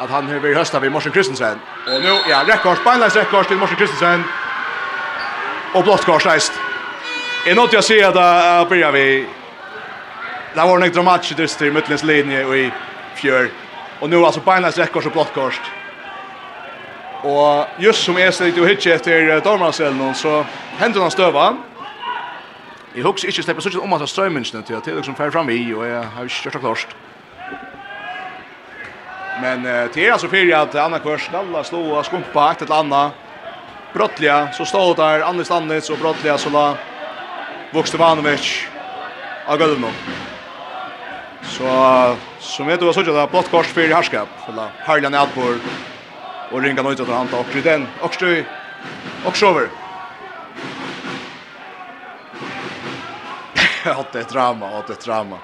[SPEAKER 2] at han hever vært i høsta vi Morsen Kristensen. Og nu, ja, rekkors, beinleis rekkors til Morsen Kristensen og blått kors reist. Jeg nådde å si at da uh, blir vi det var en dramatisk dyster i Muttlens linje og i fjør. Og nu, altså beinleis rekkors og blått kors. Og just som jeg sitter og hittir etter Dormanselen, så hender han støva. Jeg husker ikke slipper sånn om at han strømminsene til at det er liksom ferdig fram i, og jeg har ikke kjørt klart. Men uh, det er altså fyrir at Anna Kvörs, skalla slå og skumpa ett eller anna. Brottliga, så stod der Anders Landnitz og Brottliga så la Vokstevanovic av gulvet nå. Så som vet du hva sånn, det er blått kors fyrir herskap, eller Harlan Adborg, och ringa något att han tar och den också också över. Hatt ett drama, hatt ett drama.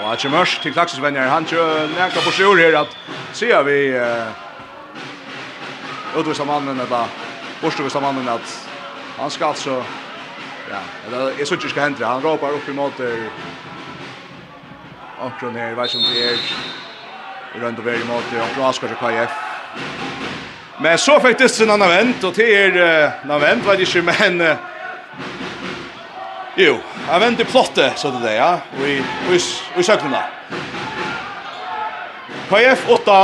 [SPEAKER 2] Og at mörs till Klaxus vänner. han kör näka på sjur her at ser vi uh, Utvisa mannen eller bortstovist mannen att han ska alltså... ja, det är så ikke ska hända. han råpar upp i måter Onkron her, vet som det er. Rønd og veri mot det, Onkron Askar til KF. Men så fikk det sin annen vent, og det er uh, annen vent, vet ikke, men... Uh, jo, jeg vent i plottet, så det er ja, og i, og i, og i. KF 8,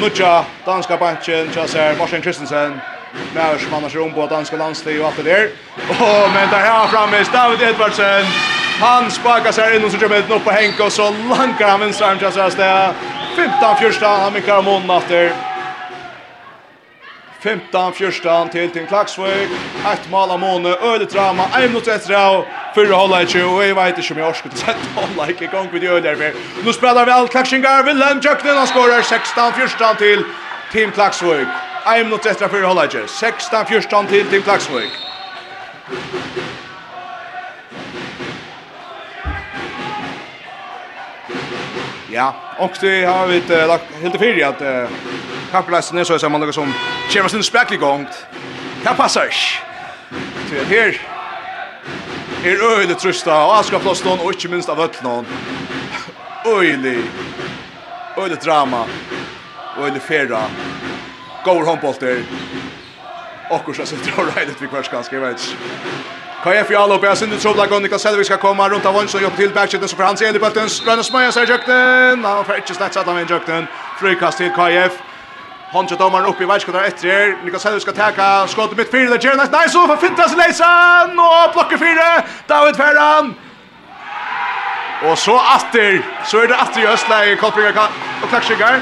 [SPEAKER 2] Nudja, danska banken, Kjassar, Marsen Kristensen, Mævers, Mannars Rombo, danska landslig og alt det der. Og, men det her framme, David Edvardsen, Han sparkar sig in och så kommer det upp på Henke och så lankar han vänster arm till hans 15 första han mycket mån efter. 15 första till till Klaxvik. Ett mål av Måne öde drama. En minut efter av för hålla i och jag vet inte om jag skulle sätta hålla i gång vid öde där. Nu spelar väl Klaxingar Willem Jöknen han skorar 16 första till Team Klaxvik. En minut efter för hålla i 16 första till Team Klaxvik. Ja, och det har vi ett lagt helt fel att kapplasten är så som man något som känner sin spärklig gång. Det passar inte. Så här är øyne trusta, och han skal plass noen, og minst av øtl noen. Øyne, drama, øyne färra. går håndbolter, Och så sitter och rejdet vid kvarskans, jag vet inte. Kaja Fjall uppe, jag synder trovla gång, Niklas Selvik ska komma runt av Vonsson, jobbar till backchecken så får han se i bulten, Ströna smöja sig i jökten, han får inte snett sätta med i jökten, frikast till Kaja Honja domaren uppe i världskottar efter er. Niklas Helvig ska täcka skott mitt fyra Det gör näst nice. Så får fintas i lejsen. Och plockar fyra. David Ferran. Och så Atter. Så är det Atter i östläge. Koltbringar och klackskyggar.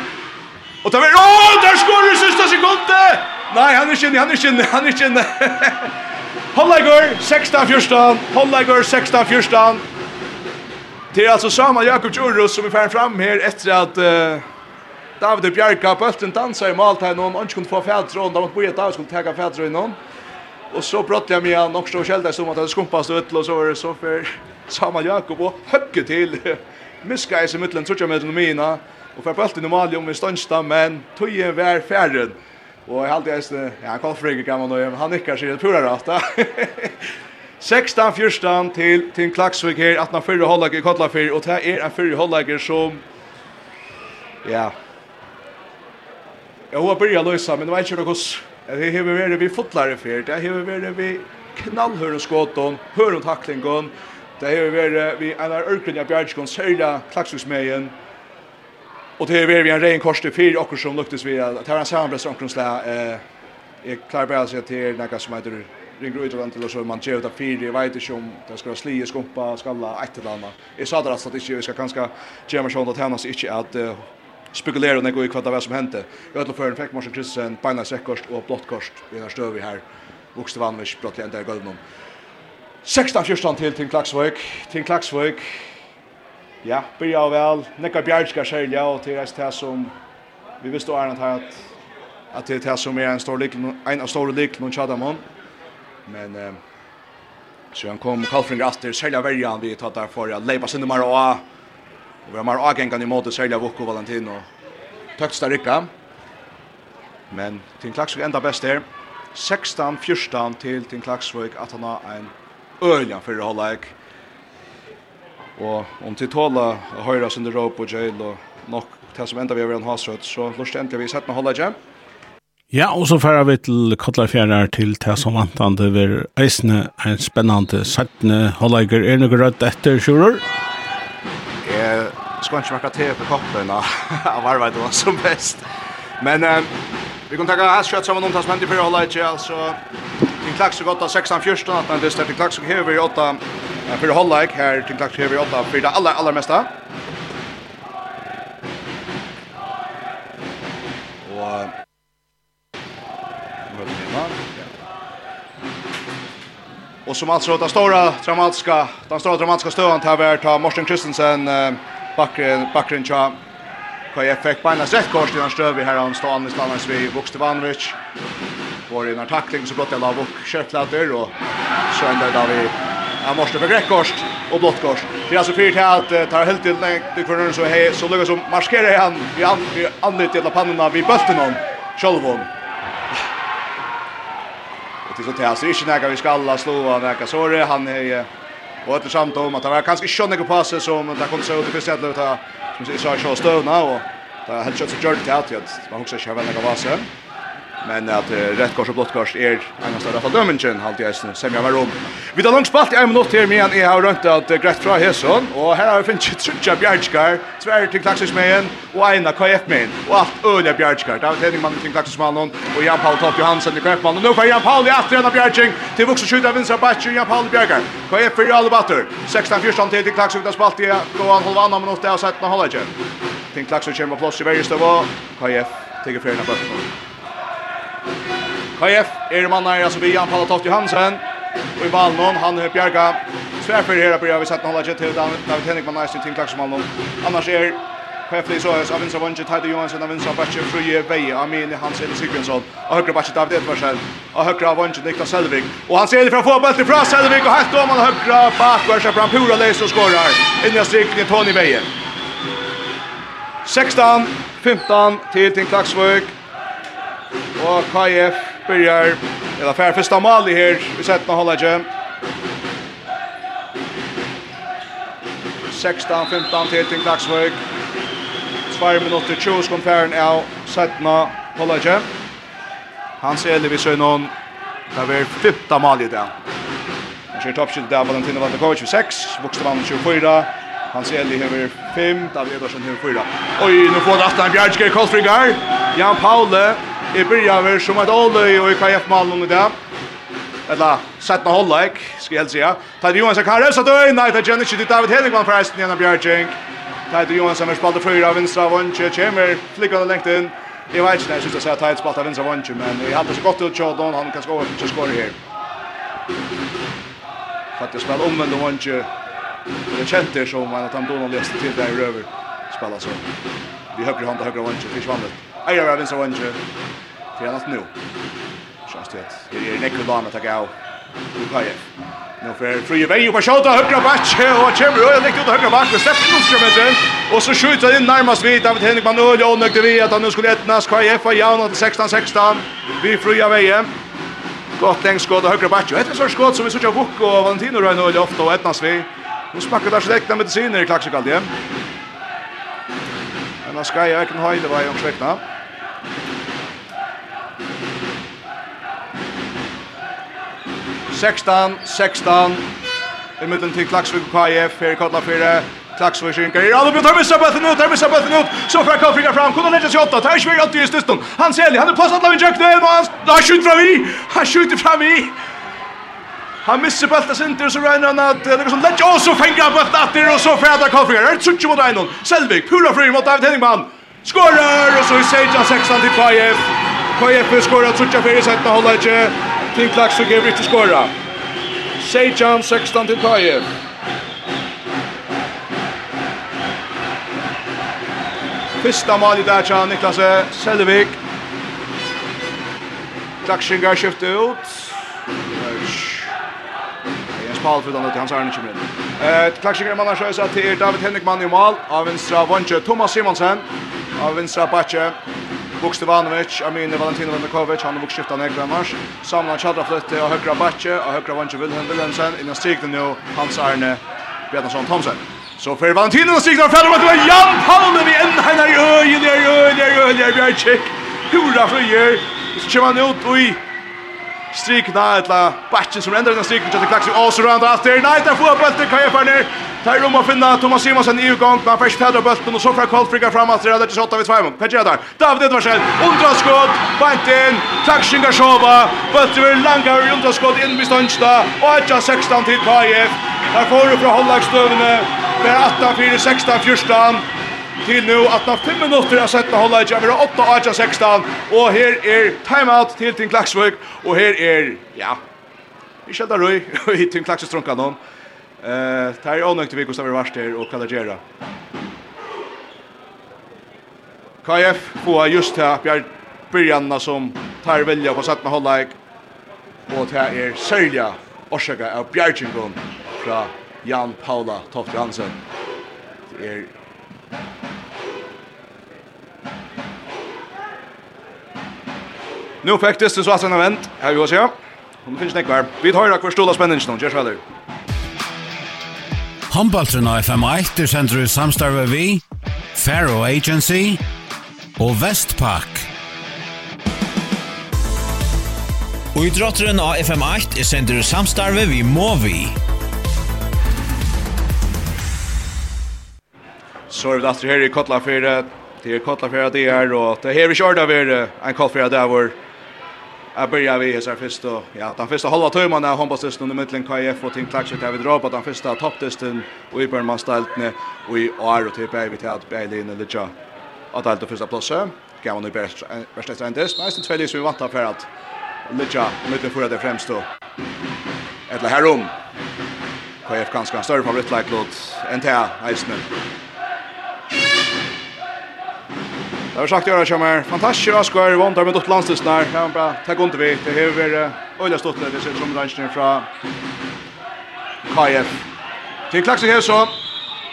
[SPEAKER 2] Och tar vi... Åh, där skår du sista sekundet! Nej, han är inte inne. Han är inte inne. Han är inte inne. Hållagur, 16-14. Hållagur, 16-14. Det är alltså samma Jakob Djurus som är färd fram här efter att uh, David Bjarka på öften dansar i mål här någon. Han kunde få färdtrån. De måste börja ta skulle tagga färdtrån någon. Och så brottade jag med han också och källde som att det skumpade ut. Och så var det så för samma Jakob och högge till. Miska i sig mittlen, tror jag med mina. Och för på öften i mål om vi ståndstam. Men tog ju vär färden. Och jag har alltid äste, ja, han kan flyga kan man då, han nickar sig pura rätt. 16 fjørstan til til Klaksvik her, at han fyrre hållager i Kotlafyr, og det er en fyrre holdlager som, ja, jeg har börjat løsa, men det var ikke noe hos, det har vært vi fotlare fyr, det har vært vi knallhøren skåton, høren taklingen, det har vært vi en av ørkene av Bjergskån, særlig Klaksviksmeien, Och det är vi en ren kors till fyra och som luktas vi att här en sambrest omkring slä eh är klar bara så att det är några som heter ringer ut och till så man ger ut av fyra Jag vet inte om det ska slia skumpa skalla ett eller annat. Jag sa det alltså att vi ska kanske ge mig sånt att hänas inte att spekulera när går i kvarta vad som hände. Jag vet för en fick Marcus Christensen bena säckost och blått kors vi har stöv vi här. Vuxte Bokstavligt brott ända i golvet. 16-14 till till Klaxvik, till Klaxvik Ja, byrja av vel. Nekka Bjergska særlig, og til reist det som vi visste å ærnet her at, at det er det som er en, stor lik, en av store lik noen Tjadamon. Men eh, så han kom Kalfring Aster, særlig av verjan vi tatt der for å leipa sinne mer og. Og vi har mer agengan i måte særlig av Vokko Valentino. Tøkst der rikka. Men Tinn Klaksvik enda best her. 16-14 til Tinn Klaksvik at han har en øljan fyrir Like. Og om til tåla høyra sin råp og jail og nok til som enda vi har en hasrøtt, så lort endelig vi sett med holda hjem.
[SPEAKER 1] Ja, og så færer vi til Kotlarfjærar til til som vantande ved eisne en spennende settende holdeger. Er noe rødt etter, sjurur?
[SPEAKER 2] Jeg skal ikke merke til på koppen av arbeid, var som best. Men... Um Vi kan tacka hans kött samman om tas men det för alla inte alltså. Till klax så gott av 16 14 att det står till klax så här vi åtta för hålla här till klax här vi åtta för det allra allra mesta. Och Och som alltså den stora dramatiska den stora dramatiska stövan tar vi ta Morten Kristensen backren backren Kaj effekt fick bara rätt kort i den stöv här han står Anders Lannars vi Vukstevanovic. Var en tackling så blott jag la och köttlat och så ända där vi Han måste för Grekkorst och blått. Det är alltså fyrt här att tar helt till det kvarnar så hej så lugas som maskerar han i an i andra till pannorna vid bulten hon. Självon. Och det så tar så inte när vi ska alla slå av så det han är och ett samt om att han var kanske skönne på passet som det kom så ut i första att som sier så har støvna, og det er helt kjøtt så gjør det til at man også ikke har veldig av seg. Men at uh, rett kors og blått kors er en av større av dømingen, halte jeg eisne, semja meg rom. Vi tar langt spalt i en minutt her, men jeg har rønt at uh, greit fra Heson, og her har vi finnet trutja bjergskar, tver til klaksismeien, og eina KF-meien, og alt øyne bjergskar. Det er Henning Mannen til klaksismannen, og Jan Paul Topp Johansen til KF-mannen, og nå får Jan Paul i atter enn av bjergskar, til voksen skjøyda vinsra batcher, Jan Paul i bjergskar. KF fyrir alle batter, 16-14 til til klaksismeien, spalt i gåan halvannan minutt, og 17 halvannan. Til klaksismeien var plass i verjestøvå, KF, tegur ferien av bøtten. KF er mannar altså vi han Paul Toft Johansen Og i Malmö han er Bjerga Tverfer her, bør vi sette hålla jet till David Henrik man nice ting Klaxman Malmö annars er KF så är av Vinsra Wange Tade Johansen, av Vinsra Backe Fruje Veje Amin Eli Sigurdsson av Høyre Backe David Edvarsen høyre av Wange Niklas Selvig. Og han ser det från fotboll fra Selvig, og och om han Høyre högra backvärsa fram Pura Leis og skorar. In i Tony Veie. 16 15 til till Tinklaxvik Og KF byrjar, eller fær fyrsta mali her nå setna halvleikje. 16-15 til til Klaksvøk. 2 minutter 20 skum færen av setna halvleikje. Hans Eli vi søgn hon, det var fyrsta mali i dag. Han kjør toppskilt der, Valentina Vandakovic for 6, Bokstavan 24, Hans Eli hever 5, David Edersen hever 4. Oi, nu får det 18 Bjergskjær, Kolsfrigar, Jan Paule, i början som ett avlöj och i KF Malung i dag. Eller sätta hålllägg, ska jag helst säga. Johan Johansson kan rösa dörr. Nej, det känner inte till David Henningman förresten genom Björkink. Tajde Johansson är spalt och fyra av vinstra vunche. Kjemmer flickar och längt in. Jag vet inte när jag syns att säga Tajde spalt av vinstra vunche. Men jag hade så gott ut Tjodon. Han kan skåra för skåra här. För att jag spelar omvänd och Det kjente känner som at han donan leste til der i røver. Spelar så. Vi høyre hånd hand høyre högre vunche. vannet. Eier av vinstra vunche. För annars nu. Just det. Det är Nick Lana att gå. Nu kan jag. Nu för fria väg på skjuta högra back och Chimmy och lägger ut högra back och Stefan Strömmen och så skjuter in närmast vid David Henrik man och Jonny vi att han nu skulle ettnas KF Jauna Jan 16-16 vi fria vägen. Gott längs skott och högra back. Det är så skott som vi såg av Buck och Valentino Rönn och ofta och ettnas vi. Nu smackar där släkta mediciner i klaxikaldien. Men han ska ju verkligen ha i det var. 16, 16. I midten til Klaksvik KF, her i Kodla 4. Klaksvik skynkar i Ralupi, tar missa bøtten ut, tar missa bøtten ut. Så får Kalfrika fram, kunne leggja seg åtta, tar ikke vi i styrstun. Han selig, han er påsatt av en jøkne, og han, han skjuter fram i, han skjuter fram i. Han missar bulten sinter, så regner han att det er som legger, och så fänger han bulten atter, og så freder Kalfrika. Det er trutje mot Einon, Selvik, pura fri mot David Henningmann. Skårer, og så i Seja 16 til KF. KF skårer för fyrir setna, holder inte till Klax och Gabriel till skora. Sejan 16 till Tajev. Fyrsta mål i där tja Niklas Selvik. Klaxinga skiftar ut. Jens Paul för den hans Arne kommer. Eh Klaxinga man har sjösa till David Henrikman i mål. Av vänstra Vonche Thomas Simonsen. Av vänstra Backe Vuk Stevanovic, Amin Valentino Vandakovic, han har Vuk skiftat ner i mars. Samlan Chadra flytte av högra backe och högra vänster Wilhelm Wilhelmsen innan stigden nu Hans Arne Bjarnason Thomsen. Så för Valentino och stigden fram och det Jan Palme vi en här i öjen där öjen där öjen där Bjarchik. Hurra för er. Så kör man ut och i strikna etla batchen som ändrar den strikna till klaxi all surround after night där får bulten kan jag till ner! Tar rum och finna Thomas Simonsen i gång. Man först Pedro bulten och så får Karl frigga fram att det är 28 vid 2 mål. Petja där. David Edvardsen. Undra skott. Bant in. Taxinga Shova. Bulten langa ur undra skott in vid Stönsta. Och ett 16 till KF. Där får du från Hollagstövne. Det är 18 4 16 14 til nu at na 5 minutter har sett hålla i vera 8 8 16 og her er timeout til Tim Klaksvik og her er ja Vi da røy i Tim Klaksvik strunka hon Eh, tar här onökt vi Gustav Varster och Kalagera. KF får just här Björn Byrjanna som tar välja på sätt med hållag. Och det här är Sörja Orsaka av Björkingon från Jan Paula Toft Hansen. Det är Nu faktiskt så att han har vänt. Här vi går se. Hon finns näkvar. Vi tar det kvar stola spänningen. Gers väl.
[SPEAKER 3] Humboldtren av FM1 er sender i samstarve vi, Faro Agency og Vestpak.
[SPEAKER 4] Og i drotteren av FM8 er sender i samstarve vi Movi.
[SPEAKER 2] Så er vi datter her i Kotlafjere. Det er Kotlafjere det er, og det er her vi kjører av er en Kotlafjere det er vår Jag börjar vi så först och ja, den första halva timmen av handbollstesten i mitten KF och Team Klaxet där vi drar på den första topptesten och i början ställt ner och i år och typ är vi till att Berlin eller tja. Att allt första platsen. Kan man ju bäst bäst att ändå. Nästan två vi vantar för att Licha mitten för det främst då. Eller härom. KF kanske en större favoritlike låt än till Eisner. Det har sagt göra kommer. Fantastiskt Oscar vantar med åt landslistnar. Kan bara ta ont vi. Det är över Ulla där. det ser som ranchen från KF. Till klaxar här så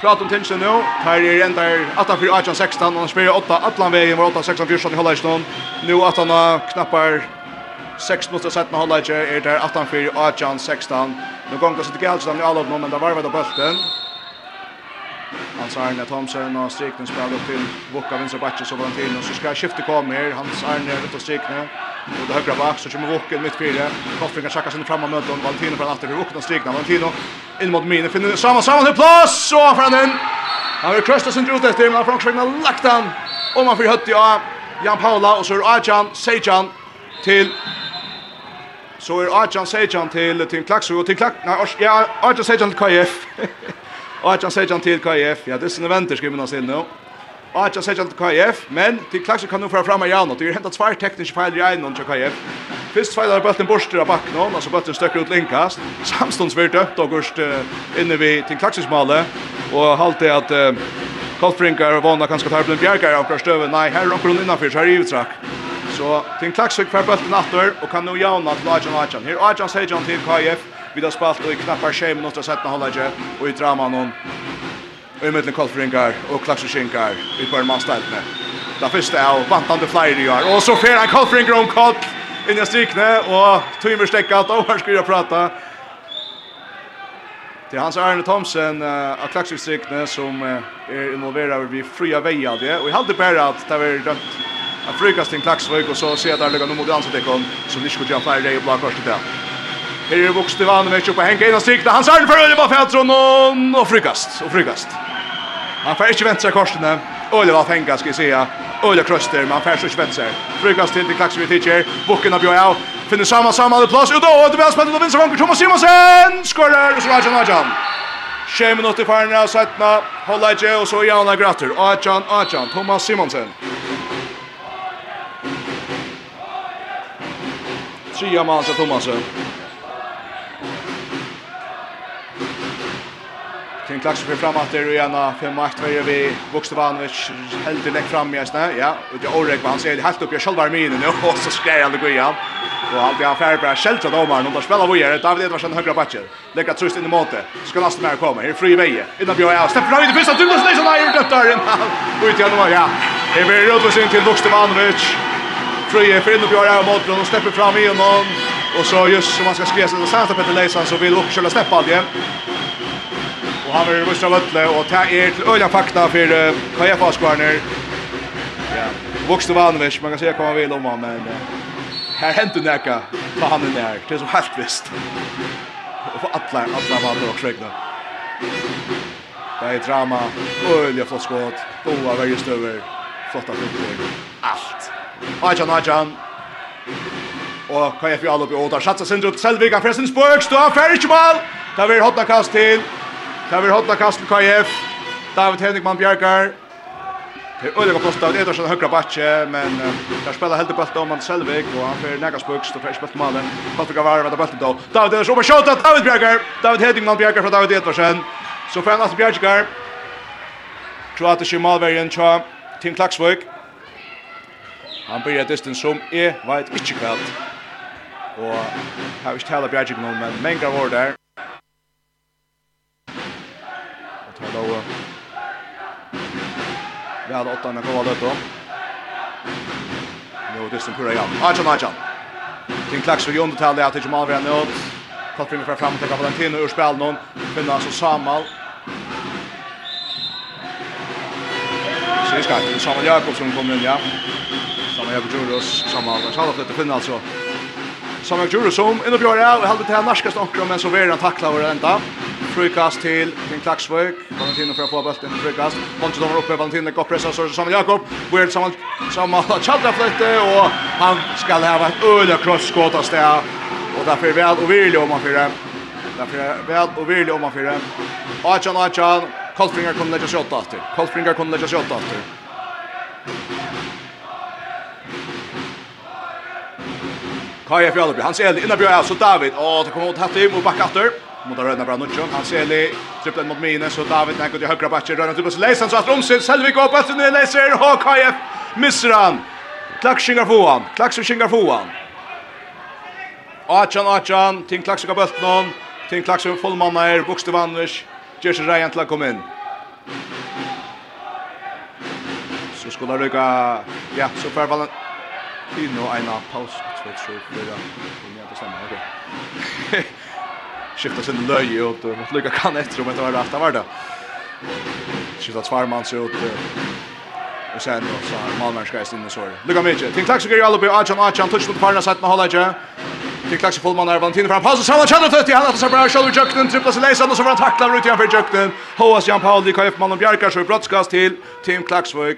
[SPEAKER 2] Prat om tension nu. Här är ända 18 16 och spelar 8 Atlant vägen var 8 16 14 i Hollandston. Nu att han knappar 6 mot 17 Hollandsje är där 18 4 18 16. Nu går det så det gäller i nu alla men där var det bulten. Hans Arne Thomsen och Striknen spelar upp till Vucka vänsterbacken så var han så ska skiftet komme her. Hans Arne ut och Strikne. Och det högra bak, så kommer Vucka mitt fyra. Koffringa checkar sin framåt mot Valentino fra åter Vukka og Strikne. Valentino in mot Mine finner samma samma til plats så för den. Han vil krøste sin ut efter men Frank Schmidt lagt han. Och man får hött ja Jan Paula och så är Arjan Sejan till Så är Arjan Sejan till till Klaxo og till Klax. Nej, ja, Arjan Sejan til KF. Och att han till KF, ja det är sina vänner skriver man sen nu. Och att han till KF, men till klaxen kan nu föra fram igen och det är hämtat två tekniska fel i en och KF. Fyrst feilar bulten borster av bakken hon, altså bulten støkker ut linkast. Samstånds vi døpt august uh, inne vi til klaksismale, og halte at uh, Kolfrinkar og Vona kanskje tar blant bjergar av støve. Nei, her er omkron innanfyr, så her er givetrak. Så til klaksik fer bulten åter og kan nå jauna til Ajan Ajan. Her Ajan Sejan til KF, Vi har spalt og i knappar tjej minutter sett med halvleie, og i drama noen. og i middelen kolfringar og klaksuskinkar i på en mannsteltene. Da første er vantande flere i år, og så fer han kolfringar om kolf inn i strikne, og tøymer stekka og her skal jeg prata. Det er Hans Arne Thomsen uh, av klaksustrikne som uh, er involverad vi fria veia det, og jeg halte bare at det var dømt av frukast til Klaksvik og så ser jeg der lukka noe mot ansettekon, som ikke skulle gjøre flere rei og blakvarsk til det. Her er vokst Ivanovic oppe hengt inn og strikta. Han sarn for Øle på Fjeltron og frykast, og frykast. Han får ikke vente seg korsene. Øle var fengt, skal jeg si. Øle krøster, men han får ikke vente seg. Frykast til til Klaksvig Tidjer. Bukken av Bjøyau. Finner saman alle plass. Udo, og det blir spennende å vinne seg. Thomas Simonsen skårer, og så Rajan Rajan. Tjej minutter farne av settene. Holda ikke, og så Jana Gratter. Rajan, Rajan, Thomas Simonsen. Tria mann til Thomasen. Finn Klaxer blir fram att det är gärna 5-8 vi Vuxte Vuxtevanovic helt lägg fram i hästna. Ja, och det Orek han ser helt upp i själva minen nu och så skär han det går igen. Och han blir affär bara skälta domaren och då spelar vi här. David Edvardsen högra backen. Lägger trust in i måte. Ska lasta mer komma. Här är fri väje. Innan Björn ja, släpper han in i första Douglas Nilsson har gjort där innan. Ut igen då ja. Det blir utlösning till Vuxtevanovic. Fri är för innan Björn är mot och släpper fram i honom. Och så just som man ska skriva sig till Santa Petter Leisan så vill också släppa allt igen. Og han vil vissra av Løtle, og det er til øyla fakta for uh, KF Askvarner. Ja, vokste vanvis, man kan se hva man vil om han, men uh, her hentu neka, ta han inn her, det er som helt visst. Og for atle, atle vanner og svegna. Det er drama, øyla flott skått, doa verre støver, flotta finner, alt. Ajan, Ajan. Og KF i alle oppi, og der satsa sindrup, Selvig, han fresten spøk, stå, ferdig mal! Det er vi kast til, Det har vi hodna kastel KF. David Henrikman Bjergar. Det er øyelig plass David Edersen høyre batje, men uh, der spiller heldig bølt om han Selvig, og han fyrir nega buks, og fyrir spølt malen. Patrick Gavara med bølt da. David Edersen oppe skjøta, David Bjergar! David Henrikman Bjergar fra David Edersen. Så fyrir han Aspen Bjergar. Kroatiske malverjen tja Tim Klaksvøk. Han byrjar distans som er veit ikkje kveld. Og har ikke tala Bjergar men mengar var der. Då Vi hade åtta när kolla då. Nu det som kurra ja. Ajan matcha. King Clark så jonde tal det att Jamal Brown ut. Tar fram för fram till Valentino ur spel någon. Finna så Samal. Syskar, Samal Jakobsson kommer in ja. Samal Jakobsson, Samal. Samal flyttar finna alltså. Samuel Juresom in och Björn och håller till norska stockar men så vill han tackla och vänta. Frukast till Kim Klaxvik. Valentino för att få bollen frukast. Kommer de uppe Valentino går pressa så Samuel Jakob. Where Samuel Samuel Chalda flytte och han ska ha ett öle crossskott av där. Och därför väl och vill om man för det. Därför väl och vill om man för det. Achan Achan Kolfringer kommer lägga sig åt efter. Kolfringer kommer lägga sig åt efter. Kaja Fjallabri, hans Eli, innan Bjørn, så David, og det kommer mot Hattim og bakke efter. Mot å rødna bra Nutsjon, hans Eli, tripplen mot Mine, så David, nek ut i høyre bakke, rødna tripplen, så leser han, så at Romsin, Selvik og Bøtten, det leser, og Kaja misser han. Klaks skingar foan, klaks skingar foan. Achan, Achan, ting klaks av Bøtten, ting klaks av fullmanna er, Bokstevanners, Jerzy Ryan til å komme inn. Så skulle han rykke, ja, så fær Det er nå en av paus, tror jeg, tror jeg, for det er det samme, ok. Skiftet sin løy ut, og måtte lykke kan etter om etter hva det var det. Skiftet svarmann seg ut, og sen då så Malmö ska in och så. Lycka mycket. Tänk tack så mycket alla på Archan Archan touch mot parna Parnas att hålla inte. Tänk tack så full man där Valentin fram pass och samma chans att han att så bra shoulder jukten trippla sig läsan och så var han tacklad ut igen för jukten. Hoas Jan Paul i KF mannen Bjarkar så brottskast till Team Klaxvik.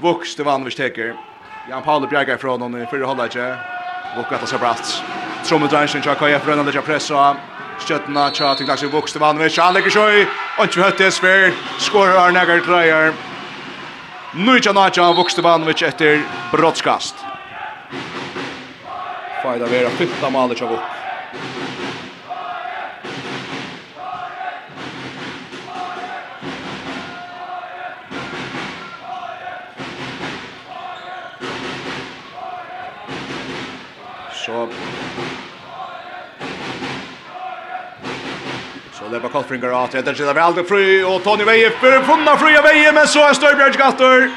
[SPEAKER 2] Vuxte vann vi steker. Jan Paul Bjerga från honom i förra halvlek. Och att så brast. Tromme Dransen jag kan ju förrän det jag pressa. Stjärnorna tja till kanske vuxte vann med Charles Gishoy. Och ju hade spel skorar Arnagar Dreyer. Nu tja natcha vuxte vann med efter brottskast. Fajda vera fytta maler tja vuxte. så Så lepa Kolfringar av til etter sida Valde fri och Tony Veje för funna Fry av Veie men så är Støybjerg Gatter.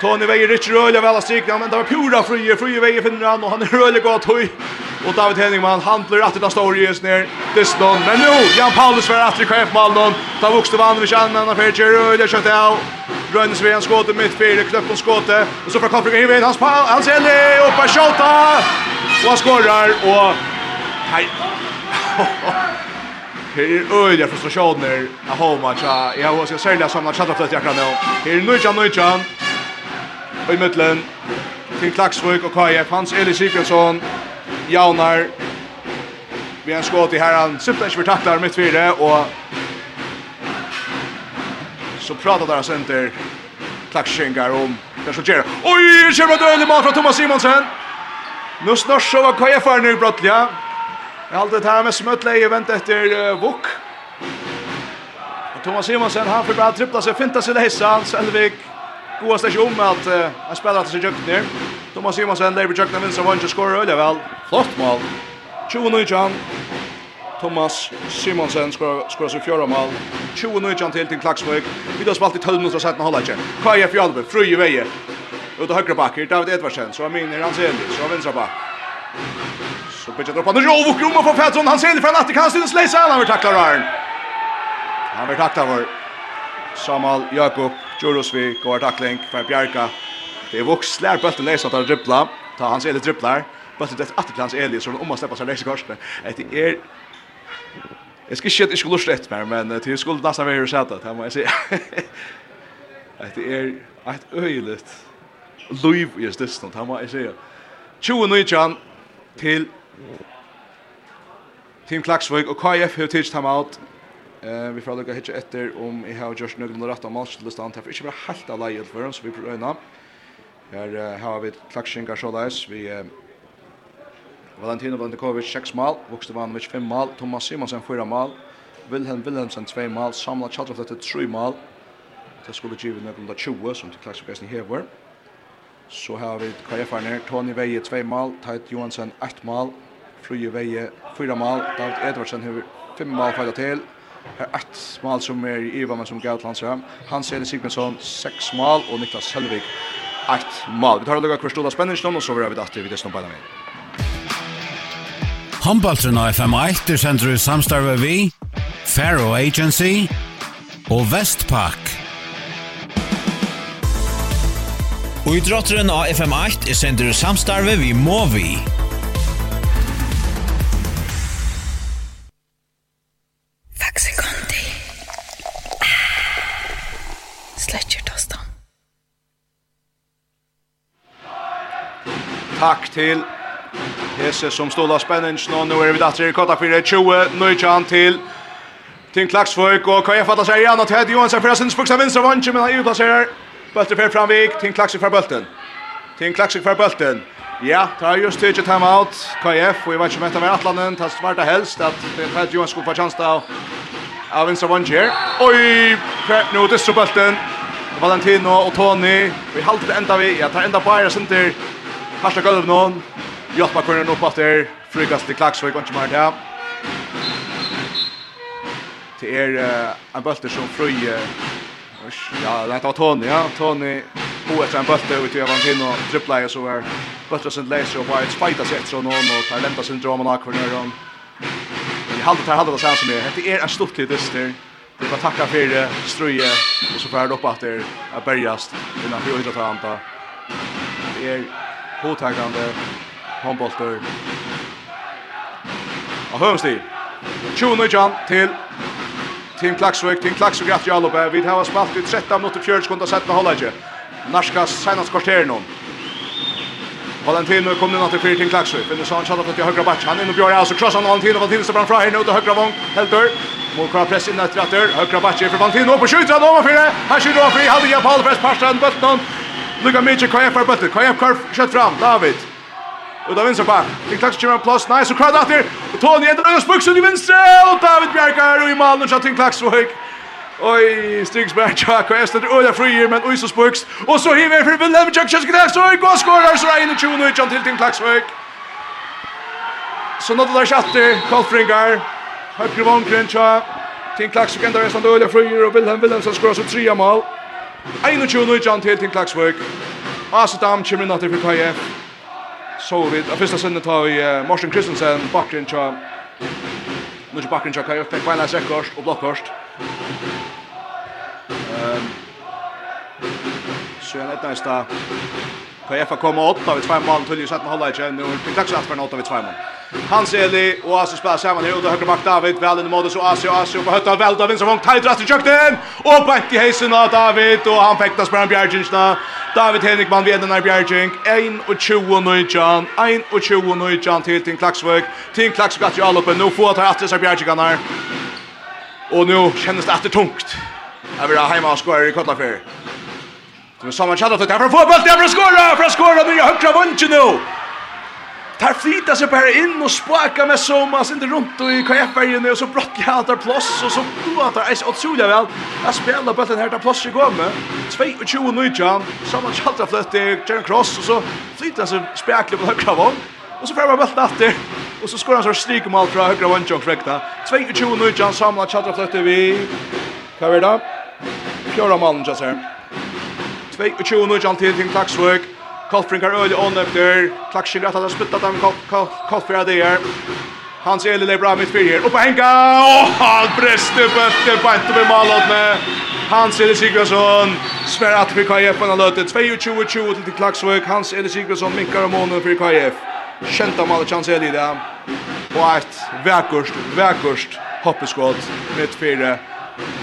[SPEAKER 2] Tony Veje Rich Røyle väl av strikna men det var pura Fry. Fry Veje finner han och han är Røyle gott høy Och David Henningman han blir det da står just ner Diston men nu Jan Paulus var atter i KF-malen Ta vuxte vann vi kjenner han fyrir Røyle Røyle kjøtt av. Rönnes vi en skåte mitt fyra knøpp och skåte Och så får Kolfringer i veien hans, hans, hans, hans, hans, hans, Och han skorrar och hej. Her er øyla frustrasjoner av Homa, tja, jeg har også særlig samla tjattafløtt i akkurat nå. Her er Nujjan Nujjan, Og i middelen, til Klaksvøk og KF, Hans Eli Sigurdsson, Jaunar, vi har en skått i herran, simpelthen ikke vi taktar mitt fire, og så pratar deres enter Klaksvingar om det som skjer. Oj, det kommer ett öl i mål fra Thomas Simonsen! Nu snart så var kaja för nu brottliga. ja. Allt det här med smötla i vänt efter uh, Vuk. Och Thomas Simonsen han får bara trippla sig finta sig hissa Selvik. Goda station om att uh, han spelar till sig jukt ner. Thomas Simonsen där vid jukten av vann och skorar öle väl. Flott mål. 29 Thomas Simonsen skorar skorar sin fjärde mål. 29 till till Klaxvik. Vi har spalt i 12 minuter sett med han håller inte. Kaja i Fröjeveje. Ut och högra backer, David Edvardsen, så har min i Seli, så vänstra back. Så pitchar droppar nu Jovo Kroma får Fetson, han ser det från Attikastens Leisa, han vill tackla Arn. Han vill tackla vår Samal Jakob Jorosvi, går tackling för Bjarka. Det är Vox lär bulten läsa att dribbla, ta hans Seli dribblar. Bulten det att Attikans Eli så om man släpper sig läsa i korset. Det är Jag ska shit, jag skulle slett mer, men det skulle nästan vara så att det här må jag säga. Det är ett öjligt liv i stisnum, det må jeg sige. 2019 til Team Klaksvøk og KF har tidsit ham out. Uh, vi får lukka hitje etter om jeg har gjort nøglen rett av matchlistan. Det er ikke bare helt av leie for dem, så vi prøver prøvna. Her uh, har vi Klaksvingar Sjåleis, vi uh, Valentino Valentikovic 6 mal, Vokste Vanovic 5 mal, Thomas Simonsen 4 mal, Wilhelm Wilhelmsen 2 mal, Samla Chatterfløtte 3 mal. Det skulle givet nøglen 20 som til Klaksvøk hever. Så har vi KF-erne, Tony Veie 2 mål, Tait Johansen 1 mål, Fruje Veie 4 mål, David Edvardsen har 5 mål feila til, Her ett mål som er i Iva, men som gav til hans ram. Hans Eli Sigmundsson 6 mål, og Niklas Selvig 1 mål. Vi tar og lukkar hver stod av spenningsnån, og så vil vi at vi desnom beina med.
[SPEAKER 3] Håndbaltren av FM1 er sender i samstarve vi, Faro Agency og Vestpak.
[SPEAKER 4] Og i av FM8 er sender samstarve vi Movi. Faxikondi. Sletcher tostan.
[SPEAKER 2] Takk til Hese som stola spenningen, og nå er vi datter i kottak 4-20, nøytjan til Tim Klaksvøk, og KF atlasserer igjen, og Ted Johansen fyrir sin spuksa vinstra vantje, men han er utplasserer Bøtter fer framvik, Tim Klaksik for bølten. Tim Klaksik for bølten. Ja, det har just tidlig time out, KF, og jeg vet ikke om dette var Atlanen, det var det helst at Fred Johan skulle få chans av av vinstra vann her. Oi, nå distro bølten. Valentino og Tony, vi halter det enda vi, ja, tar enda bare senter. Harsta gulv noen, Jotma kurren opp etter, Frykast til Klaksvik, og ikke mer til. Det er uh, en bølter som frøy uh, Ja, det var Tony, ja. Tony på efter en bult över till Avantino och dribblar och så var bulten sin läser och White fightar sig efter någon och tar lämta sin drama nak för ner om. Men halda tar halda det sen som är. Det är en stort lite dyster. Det var tacka för det, ströje och så färd upp att det är bergast innan för att anta. Det är påtagande handbollsdörr. Och högst i. Tjono Jan till Tim Klaksvik, Tim Klaksvik efter Jalope. Vi har spalt i 13 minutter 4 sekunder sett med Hollage. Narska senast kvarter nu. Valentino kom nu till Tim Klaksvik. Finner Sancho att till högra back. Han in och gör alltså crossar han till Valentino står fram här nu till högra vång. Helter. Mot kvar press in efter åter. Högra back för Valentino på skjuter han ovanför det. Han skjuter ovanför. Hade jag på all press passan bollen. Lucas Mitchell KF jag för bollen. Kan jag kör skjuter fram David. Ut av vinstra bak. Til klaks kjemmer plus. Nice och krad atter. Og Tony ändrar øynes buksen i vinstre. Och David Bjerkar och i malen. Og til klaks og høyk. Oj, Stigsberg Jack och Esther öda Frier men Uisos Bucks och så hiver för Willem Jack Jack där så i går skorar så in i 20 och John till till Klaxvik. Så nåt där chatte Kolfringar. Högre vångren tja. Till Klaxvik ändå är stånd öda Frier och Willem Willem som skorar så tre mål. 21 och John till till Klaxvik. Asadam kommer in att det för KF så vi av första sönden tar vi Morsen Kristensen backen tja nu är backen tja kan jag fick bara säkert och blockhörst ehm så jag lätta KF har kommit åtta vid två mål till ju sätta hålla i nu tack så att för åtta vid två mål. Hans Eli och Asi spelar samman här och då höger back David väl in i mål så och Asi på hötta väl David som tajt rast i kökten och bänt i hejsen av David och han fäktas på Bjergjinsta. David Henrikman vid den här Bjärging 1 och 20 Bjergjing 21 19 21 Nujjan till Tim Klaxvik. Tim Klaxvik att ju all uppe nu får ta att sig Bjergjingarna. Och nu känns det att det tungt. Jag vill ha hemma och skojar i Kotlafär. Nu sa man tjadda för han får bollen, för att skåra, för att skåra, nu är jag högra vunchen nu. Tar flita sig bara in och spaka med Soma, sen inte runt och i KF-bergen och så brott jag allt där plåss och så blåtar jag så otroliga väl. Jag spelar bollen här där plåss i gåme, 22 nu tjan, chatta man tjadda flytta, Jaren Cross och så flita sig spekla på högra vunchen. Och så får man bollen efter. Och så skorar han så stryker mål från högra vunchen och fräkta. 22 nu tjan, samlar flöt flytta vi. Kan vi då? Fjöra malen just här. 22 nu jalt til Klaksvik. Kolfringar øl on up der. Klaksvik at han spytta dem Kolfringar der. Hans Eli lever av mitt fyrir. Oppa henga! Åh, han breste bøtter på etter med malåtene. Hans Eli Sigvarsson. Sver at for KF han har løtet. 22-20 til Klaksvøk. Hans Eli Sigvarsson minkar om månen for KF. Kjenta malet Hans Eli det. Og et vekkurst, vekkurst hoppeskott mitt fyrir.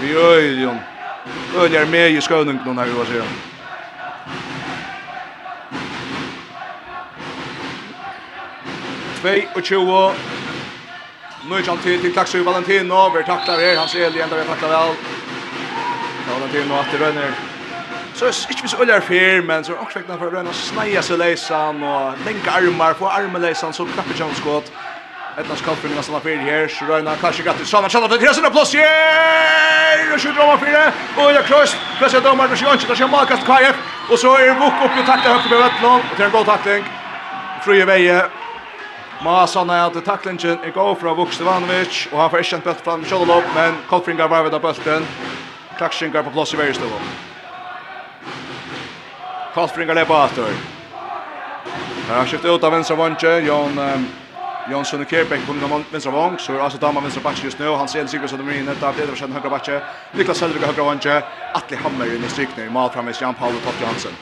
[SPEAKER 2] Vi øylion. Øylion med i skøvnung någon här hva sier han? 22. Nu är han till till Klaxö Valentino, vi tacklar här, hans Eli ända vi tacklar väl. Valentino att rönner. Så är inte så ölar fair men så är också för rönna snäja så läsan och länka armar på armläsan så knappt chans skott. Ettnas kalfringar som har fyrt her, så røyna kanskje gatt til Sanna Kjallat, det er sinne plass her, og skjuter om för det. Och jag krøst, presset dommer, og så det er makast KF, og så er Vuk oppe og takler høyre med Vettlån, och til en god takling, frie veie, Masan är att tacklingen er går fra Vukstovanovic, och han får ikke en bøtt fram Kjololov, men Kolfringar var vid av bøtten. Klakshingar på plats i Verjestøvån. Kolfringar är på atter. Här har skiftat ut av vänstra vantje, Jon um, Jonsson och Kierbeck på den vänstra vång så är alltså Dama vänstra back just nu han ser Sigurdsson och Marine där blir det är högra back Niklas Selvig högra vång Atle Hammer in i strykning mal framme Jan Paul och Topp Johansson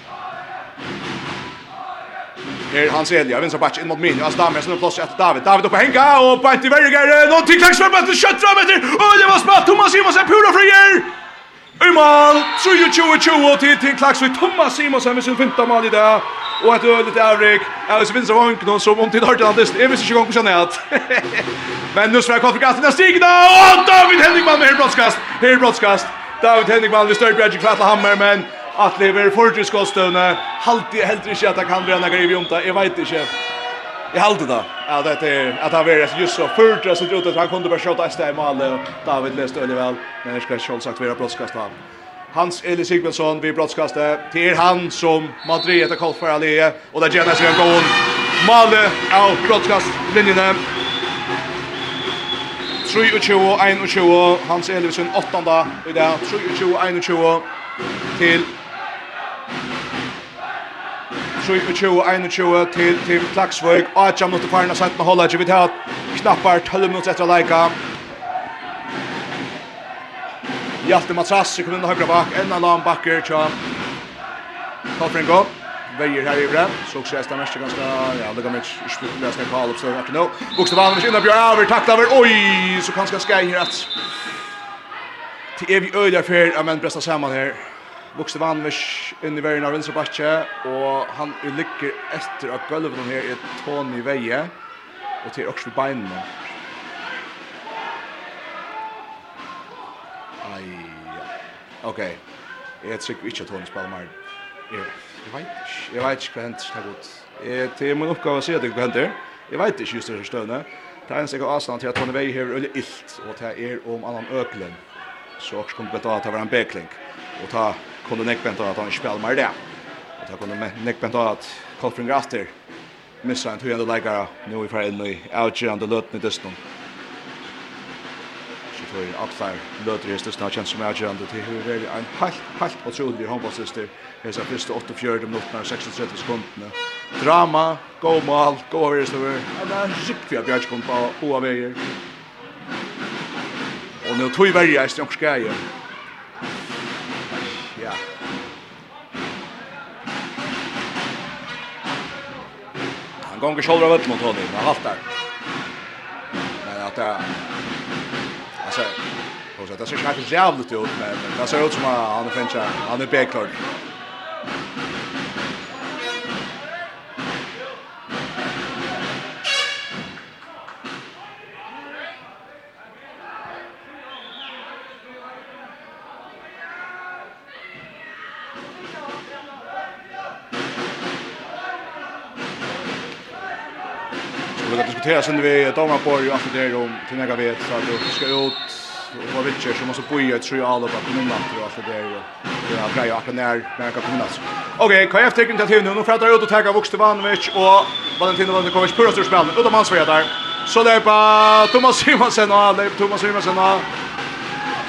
[SPEAKER 2] Her han Elia, vinstra back in mot min. Alltså där med som plats efter David. David upp och hänga och på inte värger. Någon till klax fram efter kött fram efter. Och det var smatt Thomas Simonsen pura frier. Umal, 23-20 till till klax vid Thomas Simonsen med sin femte mål i dag. Och ett öligt avrik. Alltså så finns det vank någon som om till Hartlandist. Jag visste inte gång på kännet. Men nu svär kvart för kasten. Den stiger. Och David Henrikman med här brottskast. Här brottskast. David Henrikman, vi större bjärg i hammer, men att lever er fortid skåstøvne. Halte helt inte att det kan være noe i Vjonta, jag vet inte jag halte det, ja det är att han var just så fyrtig så sitt att han kunde bara skjuta et sted i Male, og David läste öle väl men jeg skal selvsagt vara brottskast han. Hans Eli Sigmundsson vi brottskastet, till han som Madrid heter Karl Allee, och där er Jens Jørgen Gåen. Male av brottskastlinjene. 23-21, Hans Eli sin åttanda i dag, 23-21 til 21 til til Klaksvøk. Og jam mot farna sent med Hollage vi tar knappar 12 minutter etter leika. Hjalte Matras kom inn høyre bak, en alarm bakker tja. Kofringo, veier her i bre, så også jeg det mest ganske, ja, det kan vi ikke spille, jeg skal kalle opp større etter nå. Anders men innan Bjørn Aver, takt over, oi, så kanskje jeg skal her at. Til evig øyder for, men bresta sammen her. Vuxevanovic inn i verden av Vinserbakke, og han ligger etter av gulven her er Tony Veie, og til også ved beinene. Ai, ja. Ok, jeg trykker ikke at Tony spiller mer. Jeg jeg vet ikke, jeg vet ikke hva henter, det er godt. Jeg, til min oppgave å si at det hva henter, jeg vet ikke just det støvende. Det er en sikker avstand til at Tony Veie hever veldig illt, og det er om annan øklen. Så også kommer det til å ta en bekling, og ta kunde nekbent att han spelar mer det. Och han kunde nekbent att Kolfring Graster missa en tujande läggare nu i in i avgörande löten i dysten. Så tror jag att där löter i dysten har känts som avgörande till hur det är en helt, helt otrolig handbollsdyster. Det är så första 48 minuterna och 36 sekunderna. Drama, god mål, god överstående. Det är en riktig björnskompa på OAV. Och nu tog vi värja i stjärnskajen. Ja. Han går inte själva mot Tony, men han haltar. Men att det alltså Och det ser kanske jävligt ut, men det ser ut som att han är finchar, han är beklar. diskutera sen vi Domarborg och allt det där om till några vet så att det ska ut och vad vilket så måste boja tror jag alla på kommunen och allt det där det är grejer att när när kan kommunen. Okej, kan jag ta till nu nu för att ut och ta vuxte till Vanvich och Valentino Vankovic på resten spel. Utom hans fredag där. Så där på Thomas Simonsen och där Thomas Simonsen och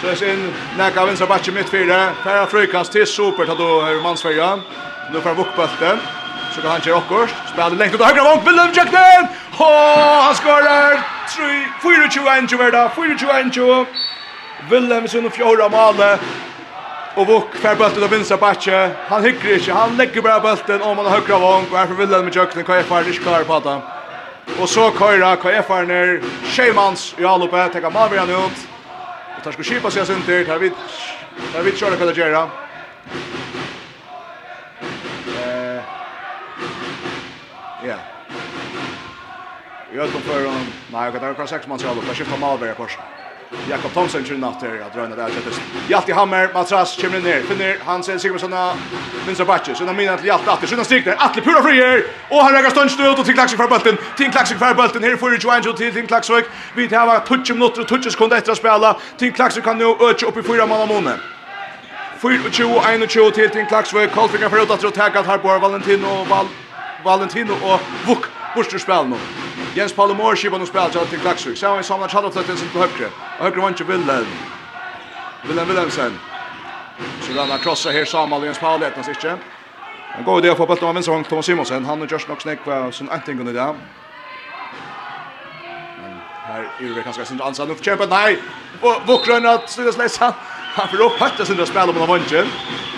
[SPEAKER 2] Så är sin näka vänstra backe fyra. Färra frukast till super att då Mansfärja. Nu får Vuxbulten. Så kan han köra också. Spelar längt ut högra vång. Willem Jackson. Åh, han skorar 3 4 2 1 ju 4 2 1. Willem sin och fjärde målet. Och Vuk fär bulten av vinstra backe. Han hycker inte. Han lägger bara bulten om han högra vång. Och här för Willem Jackson kan jag faktiskt klara på det. Och så köra KFR ner. Sheimans i alloppe. Tänka Malvian ut. Och tar ska skipa sig sen till. Här vid. Här vid köra Kalajera. i ödlom för honom. Nej, jag kan ta sex man själv. Jag skiftar Malberg i korsen. Jakob Thomsen kör natt här att röna där sättet. Hjalti Hammer, Matras kommer ner. Finner Hansen Sigurdsson vinstra backe. Så när minnet till Hjalti Atte. Sjunna där. Atle pura frier. Och han räcker stund ut och till Klaxvik för bulten. Till Klaxvik för bulten. Här får ju Joanjo till till Klaxvik. Vi tar var touch minuter och touch sekunder efter att spela. Till Klaxvik kan nu öka upp i fyra mål månen. 24 21 till till Klaxvik. Kolfinger för att ta tacklat här på Valentino och Val Valentino och Vuk Borster spel nu. Jens Palomor skipar nu spel till Klaxvik. Så han samlar Charlotte sin på högre. Och högre vant ju Willem. Willem Willemsen. Så där han krossar här Samuel Jens Paul lätt nästan inte. En god idé att få bollen av vänster Thomas Simonsen. Han har Josh Knox nick på sin antingen under där. Här är det ganska synd ansa nu för kämpa. Nej. Och Våkrön att sluta släsa. Han får upp hattas under spel om den vann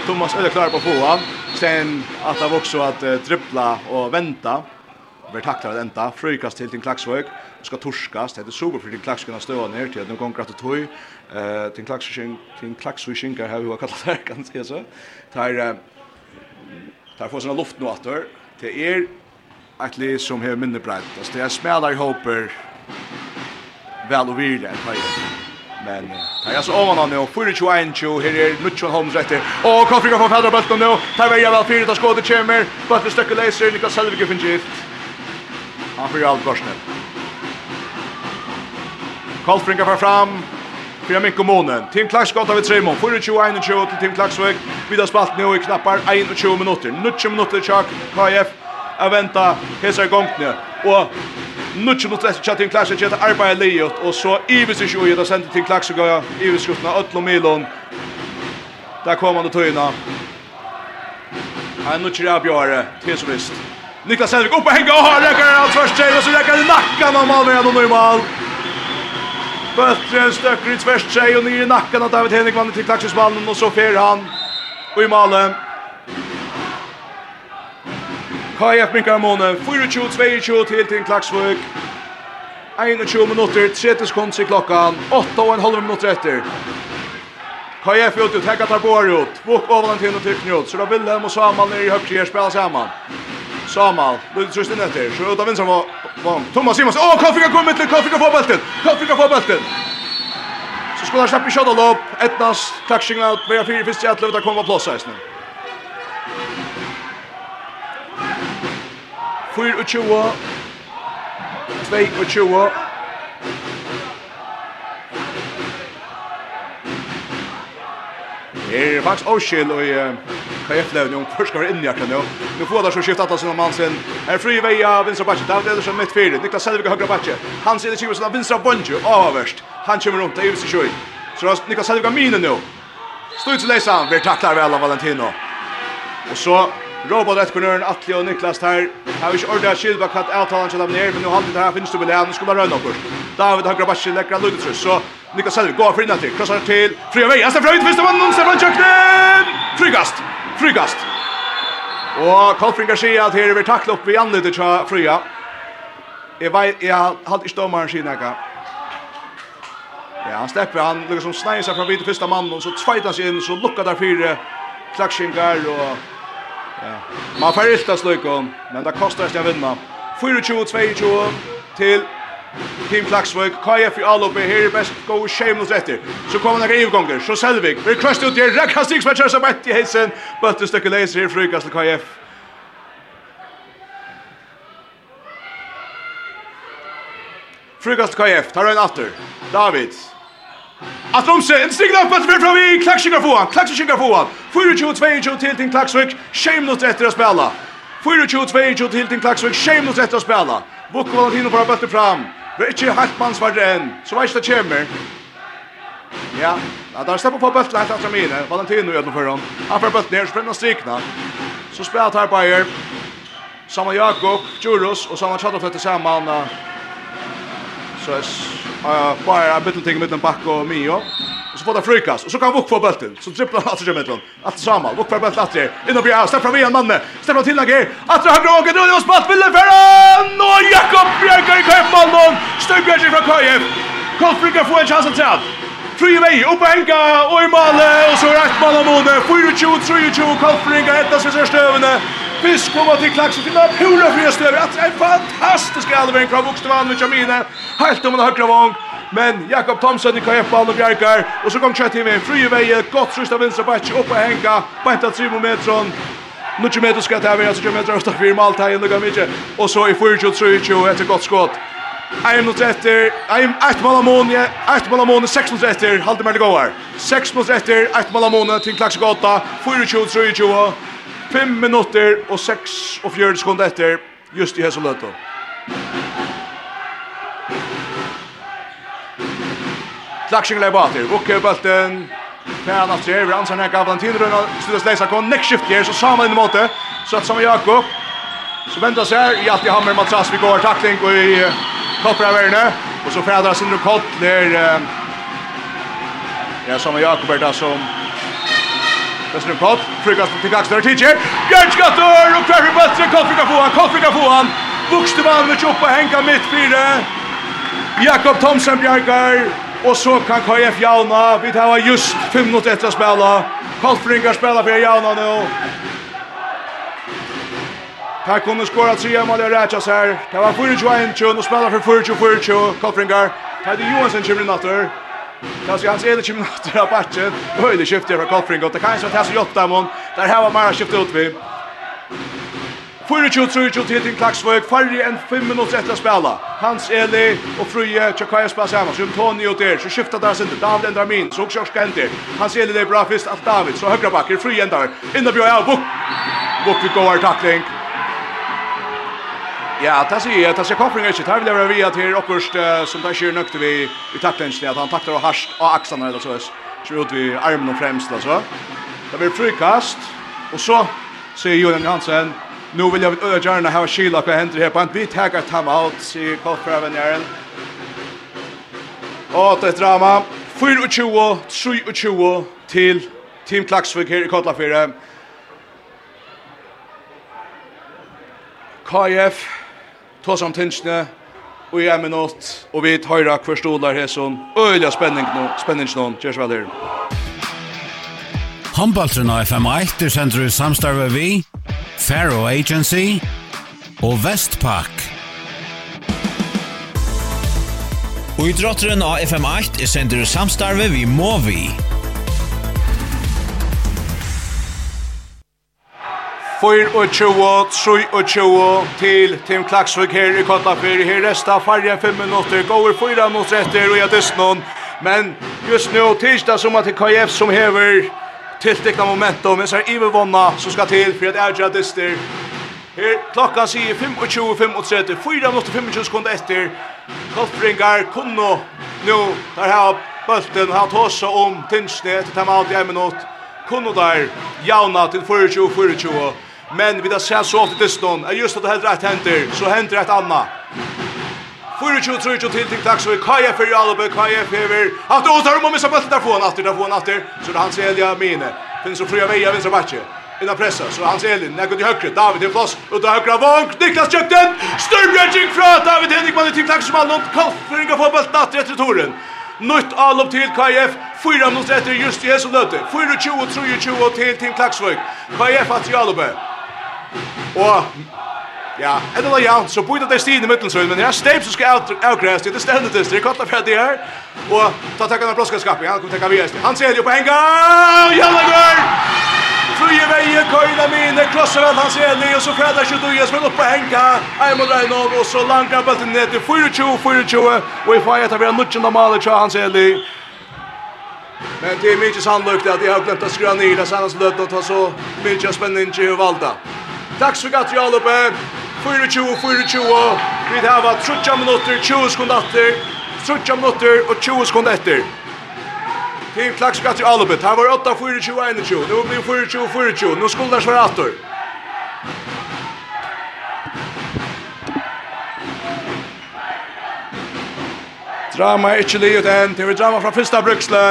[SPEAKER 2] Thomas är klar på fåan. Sen att han också att dribbla och vänta vi tacklar det ända. Frykast till din klaxvök Ska torskas. Det är super för din klaxkunna stå ner till. Nu kommer att toy Eh din klaxskin din klaxskin har hur kallar det kan se så. Tar tar får såna luft nu åter. Det er att det som har mindre bredd. Alltså det är smälar i hoper väl och vidare. Men det är så ovan nu, 4-21, här är Nutsson Holmes rätter. Och Kofrika får fädra bulten nu, tar väl fyra fyrt av skådet kommer. Bulten stöcker läser, Niklas Selvig finns gift. Han får alt gott. Kolfringa fram. Fyrir Mikko månen. Tim Klax gott av ett Simon. 24-21 til Tim Klaxvik. har spalt nu i knappar 21 minutter. 90 minutter tjak. KF Jag venta. hesa gångna och Nutch mot läs chat in clash chat Arba Elliot och så Ivis i sjuja där sände till Klax och gå Ivis skjutna Ötlo Milon. Där kommer han och töjna. Han nutch i Abjare, tills visst. Niklas Henrik upp och hänga och har räcker allt först och så räcker nackan av Malmö och normal. Bøttren stöcker i tvärs tjej och ner i nacken av David Henrik vann till taxismannen och så fer han. Och i Malmö. KF minkar månen, 4-2-2 till till Klaxvøk. 21 minutter, 30 sekunder i klokkan, 8 og en halv minutter etter. KF ut ut, Hekka tar bor ut, Vuk ovan til og til ut. så da Willem og Saman er i høyre spela saman. Samal, du trust inn etter. Så utan vänster var Van. Thomas Simons. Åh, kan fick til? mitt, kan fick få bollen. Kan fick få bollen. Så skulle han slappe shot och lopp. Etnas, klaksing out. Vi har fyra fist i att låta kommer på här snart. Fyra och tjoa. Två och tjoa. Er faktisk Oshil og kan jeg fløve først skal være inn i hjertet nå. Nå får det så skift atas mann sin. Er fri vei av vinstra batje. David Edersen midt fire. Niklas Selvig høyre batje. Han Hansen i kjøpelsen av vinstra Bonju. Avverst. Han kommer rundt. Det er ikke Så Niklas Selvig har mine nå. Stod til leisan. Vi taklar vel av Valentino. Og så Robot Etkornøren, Atli og Niklas her. Jeg har ikke ordet av Kilva katt avtalen til dem ned, men nå halvdelt her finnes du vel her. Nå skulle man røyne opp. David Hagrabaschi lekkere ludetrus. Så Niklas Selvi går for innan till. Krossar till. Fria vägen. Stämmer ut. Visst mannen. Stefan Jöknen. Frygast. Frygast. Och Kolfringar sier at her er vi taklet opp i anledning til Fria. Jeg vet, jag hade ikke dommeren sin äga. Ja, han släpper han. lukker som snäger sig från vid första mannen. Så tvajtar sig in. Så luckar där fire klackskingar. Och... Ja. Man får ilta slöjkon. Men det kostar sig att vinna. 24-22 till Team Klaksvøk, KF i Alope, her er best go shameless etter. Så kommer det rivgonger, så Selvig, vi krøst ut her, rekka six som ett i heisen, bøtte stykke leiser her frukas til KF. Frukas til KF, tar han atter, David. Att de ser en stigna upp att vi fram i klackskingar få han, klackskingar få han. 4-22 till till Klaxvik. shameless etter att spela. 4-22 till till Klaxvik. shameless etter att spela. Bokvalan hinner bara bättre fram. Vi er ikke helt mannsvarig enn, så veist det kommer. Ja, da han slipper på bøtten helt etter mine, Valentino gjør den for ham. Han får bøtten ned, så brenner han strikna. Så spiller han her Bayer. Saman Jakob, Djurus, og Saman Tjadov flytter sammen. Så er Bayer er bittelting mittel bakke og Mio. Och så får det frykas. Och så kan Vuk få bulten. Så dribblar han alltså gementlon. Allt samma. Vuk får bulten åter. Innan blir jag. Stefan Vian manne. Stefan till läge. Att han drog det och spatt vill för han. Och Jakob Bjerker i kampmålen. Stöbjärg från KF. Kolfrika får en chans att träd. Fri vei, opp og henga, og i male, og så rett mann av måne, 24-23, Kolfringa, etter seg sørste øvende, Fisk kommer til klaksen, til noen pura fria støver. det er fantastisk alveg, en krav med Jamine, helt om en høyre vong, men Jakob Thomsen i KF Ball og Bjarkar, og så gong kjøtt med veien, fri i veien, godt trist av vinstra bætje, oppe henga, bænt av 3 metron, Nu kommer det ska ta vi alltså kommer det att fyra mål ta in några mycket och så i 4-3 ett gott skott. I am not efter. I am at Malamone, at Malamone 6 mot efter. Halde mer det går. 6 mot efter at Malamone till Klaxgata 4-3 5 minutter og seks og 4 sekunder etter just i Hesoløtta. Klaxing lei bort. Vucke bulten. Färd av tre. Ransan här gavlan till og Studas läsa kon. Next shift her Så sama in i måte. Så at sama Jakob. Så väntas här. Hjalti Hammer matras Vi går tackling och i koppar över nu. Och så färdar Sindro Kott ner. Ja, som Jakob är där som Dessutom Kott, frukast till Kaxner, Tidje, Björnskattor och Kvarfri Böttre, Kott fick få han, Kott fick få han, Vuxtemann vill tjoppa, Henka mitt fyra, Jakob Thomsen bjargar, Og så kan KF jauna. Vi tar just 5 minutter etter å spela. Kolfringar spela for jauna nå. Per kunne skåra tre mål i Rætjas her. Det var 4-21, og spela for 4-24. Kolfringar. Det er Johansen kommer i natter. Det ska hans ena kim natt av Batchen. Höjde skiftet från Kolfring det kan så att han så jotta mon. Där här var Mara skiftet ut vi. 4-2-3-2 til Tim Klaksvøk, færre enn 5 minutter etter å spela. Hans Eli og Fruje, Tjakaja spela sammen, så Tony og der, så skifter der sinter, David endrar min, så også Jorska henter. Hans Eli er bra fyrst, alt David, så høyre bakker, Fruje endrar, inna bjør, ja, Buk! Buk vi går, takling. Ja, det sier jeg, det sier Koffring ikke, det vil jeg være via til okkurst, som det ikke nøkte vi i taklingen, at han takler og harsht av aksene, eller så, så ut vi armen og fremst, altså. Det blir frikast, og så sier Julian Johansen, Nu vill jag vet öra gärna ha skila vad händer här på en bit här att time out se Kolfraven Aaron. Och det drama 24 23 till Team Klaxvik här i Kotlafjärden. KF tog som tinsne og i en minutt og vi tar hver stolar her som øyelig spenning nå, spenning nå, kjørs vel her.
[SPEAKER 3] Håndbaltren av FM1 er sender i samstarve vi, Faro Agency og Vestpak.
[SPEAKER 4] Og i drotteren av FM8 er sender i samstarve vi Movi.
[SPEAKER 2] Fyr og tjoa, troi og tjoa, til Tim Klaksvik her i Kottafyr. Her resta fargen fem minutter, går fyra minutter etter og jeg distnån. Men just nu, tisdag som at KF som hever tiltekna momentum, men så är Ivervonna som ska till för att ärja dyster. Her klokka sier 25.35, 4 minutter 25 sekunder etter. Kolfringar kunno nu, der her bulten, har tåsa om tinsne etter time out i en minutt. Kunno der, jauna til 24-24. Men vi da ser så ofte distan, er just at det helt rett henter, så henter et annet. 4-2-3-2 til til dags vi Kaja fyrir Alubø, Kaja fyrir Aftur og tar om og missa bøtten der foran aftur, der foran aftur. Så det hans Elia Mine Finns og fria veia vinstra bakke Inna pressa, så hans Elin, nekkund i høyre, David i plass Ut av høyre vank. Niklas Kjøkten Størbrødjing fra David Henrikman i til dags som han Nått kallfringa for aftur etter toren Nytt allop til KF, 4 minutter etter just i Jesu løte 4-2-3-2 til Tim Klaksvøk KF at i Og Ja, det var jant, så borde det stå i mitten så men jag step så ska out out grass det ständigt det det kallar för det här. Och ta tacka några plåska skap. Han kommer ta vi. Han ser ju på en gång. Jalla gol! Fruje veje køyna mine, klosser att han ser ni och så ikke du, Dujas spiller opp på Henka. Aj mot Reinhold og så langar bulten ner till 4-2-4-2 i fajet etter vi har nutchen av Malik hans han. Men det er mykje sannolikt at jeg har glemt å skruva ned, det sannas lötet och ta så mykje spänning i valda. Tack så mycket, Jalupe! 24, 24. Vi har 30 minutter, 20 sekunder etter. 30 minutter og 20 sekunder etter. Til Klaksgatter Alubet. Her var 8, 24, 21. Nå blir 24, 24. Nå skulle det svare etter. Drama er ikke livet enn. Det er drama fra første bruksle.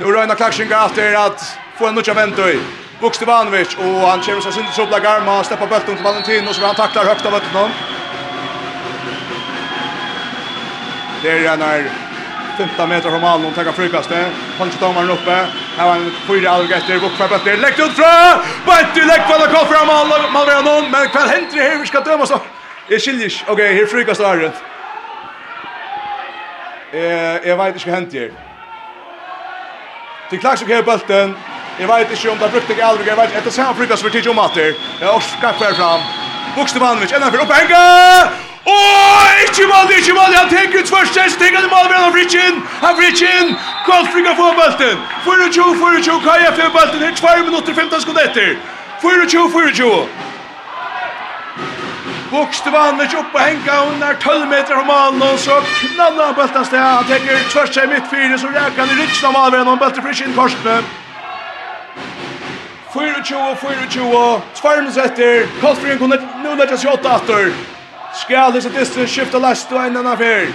[SPEAKER 2] Nå røyner Klaksgatter at få en nødja ventøy. Bukstevanovic och han kommer så sin så garma garma steppar bulten till Valentino så han tacklar högt av bulten. Det är när 15 meter från mål och tar frikastet. Punch domaren uppe. Här var en fyra algetter bort för bättre. Läckt ut från. Bättre läckt på att komma fram mål mål någon men kvar händer här ska dömas. Det skiljer. Okej, här frikast är det. Eh, jag vet inte vad händer. Det klaxar på bulten. Jeg vet ikke om det brukte ikke aldrig, jeg vet ikke, etter samme frukast for tidlig om. Jeg har skatt hver fram. Bukste Malmich, enda for opphenga! Åh, ikke mål, ikke mål, han tenker ut først, jeg tenker det mål, han fritt inn, han fritt inn! Kalt frykka få bølten! 24, 24, Kaja får bølten, her 2 minutter, 15 sekunder etter. 24, 24. Bukste Malmich opp og henga, hun er 12 meter fra malen, og så knallar han bulten sted, han tenker tvørst seg midt fire, så rækker han i riksen av malveren, han bulten fritt inn korsene. 24, 24, etter, Kolfrin kunne nå letja seg åtta etter. Skal disse distrin skifta last og enn annan fyr.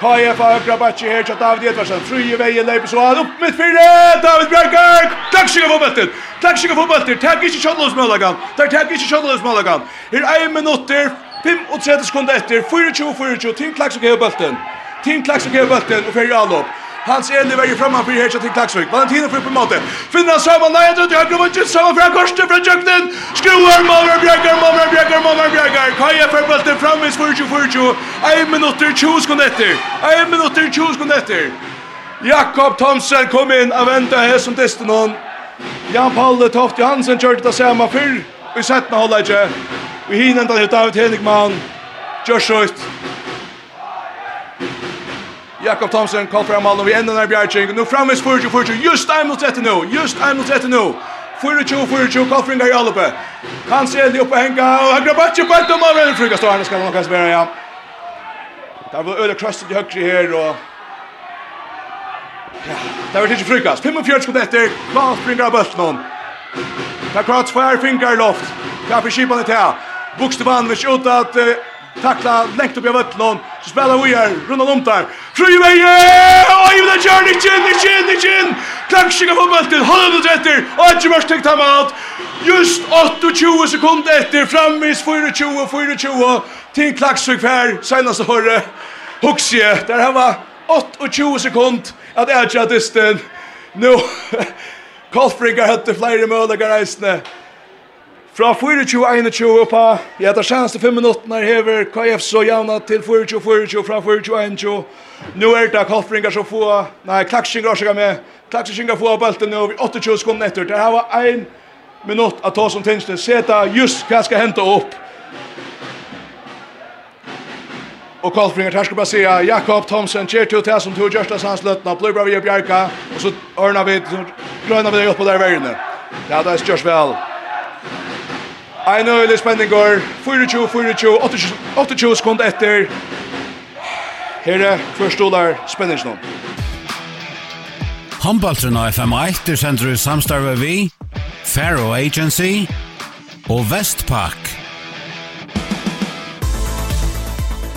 [SPEAKER 2] KF har høyra batje her, tja David Edvarsen, fruje veie leipes og han opp mitt fyrre, David Bjerkar! Takk sikker for bøtter, takk sikker for bøtter, takk ikke kjallus møllagan, takk takk ikke kjallus møllagan. Her er 1 minutter, 35 sekunder etter, 24, 24, Team Klaxok hever bøtten, Team Klaxok hever bøtten og fyrir allopp. Han ser nu varje framan för här till Klaxvik. Valentino får på maten. Finna samma nej att jag kommer inte samma från korset från jukten. Skruvar mamma bjägar mamma bjägar mamma bjägar. Kaja för bulten fram i 40 40. Ein minut till 20 sekunder efter. Ein minut till 20 sekunder efter. Jakob Thomsen kom in och vänta här som testar hon. Jan Paul Toft Johansen körde det samma fyr. Vi sätter hålla inte. Vi hinner inte ta ut Henrik Josh Schultz. Jakob Thomsen kom fram mål och vi ändrar när Bjarching. Nu framme for för just time mot 30 nu. Just time mot 30 nu. Fyrir tjo, fyrir tjo, koffring er i alloppe. Kan se eldi oppe henga, og høyre bøtje på ett omar, men fruga står han, skal han kanskje bæra, ja. Der var øde krøstet i høyre her, og... Ja, der var ikke frugast. 45 skudd etter, koffring er bøtt noen. Der kvart, tvær, finger loft. Kaffe kipan i tea. Bokstavan, vi skjøtta at tackla längt upp i vattnet. Så spelar vi här, rundan om där. Fri väje! Oj, men det gör Nichin, Nichin, Nichin! Klackskinga på bulten, håller minut efter, och ett mörkt täckt hem allt. Just 28 sekunder efter, framvis 24, 24. Till Klacksvik här, senaste hörre. Huxie, där han var 28 sekunder att äta disten. Nu, Kolfringar hade flera möjliga reisne. Fra 24-21 på, ja, det senaste fem minuterna hever KF så javna til 24-24, fra 24-21. Nå er det koffringar som få, nei, klaksingar som med, klaksingar få av bølten nu, 28 sekunder etter. Det her var ein minutt at ta som tingsne, seta just hva skal hente opp. Og koffringar, her skal bare si, Jakob Thomsen, kjer til til som tog Gjørsta Sandsløtna, blir bra vi i Bjerka, og så ørna vi, grønner vi det opp på der verden. Ja, det er størst vel. Ein øyelig spenning går. 24, 24, 28 sekunder etter. Her er forstålar spenningen.
[SPEAKER 3] Håndbaltrun av FM1 er sender i samstarve vi, Faro Agency og Vestpak.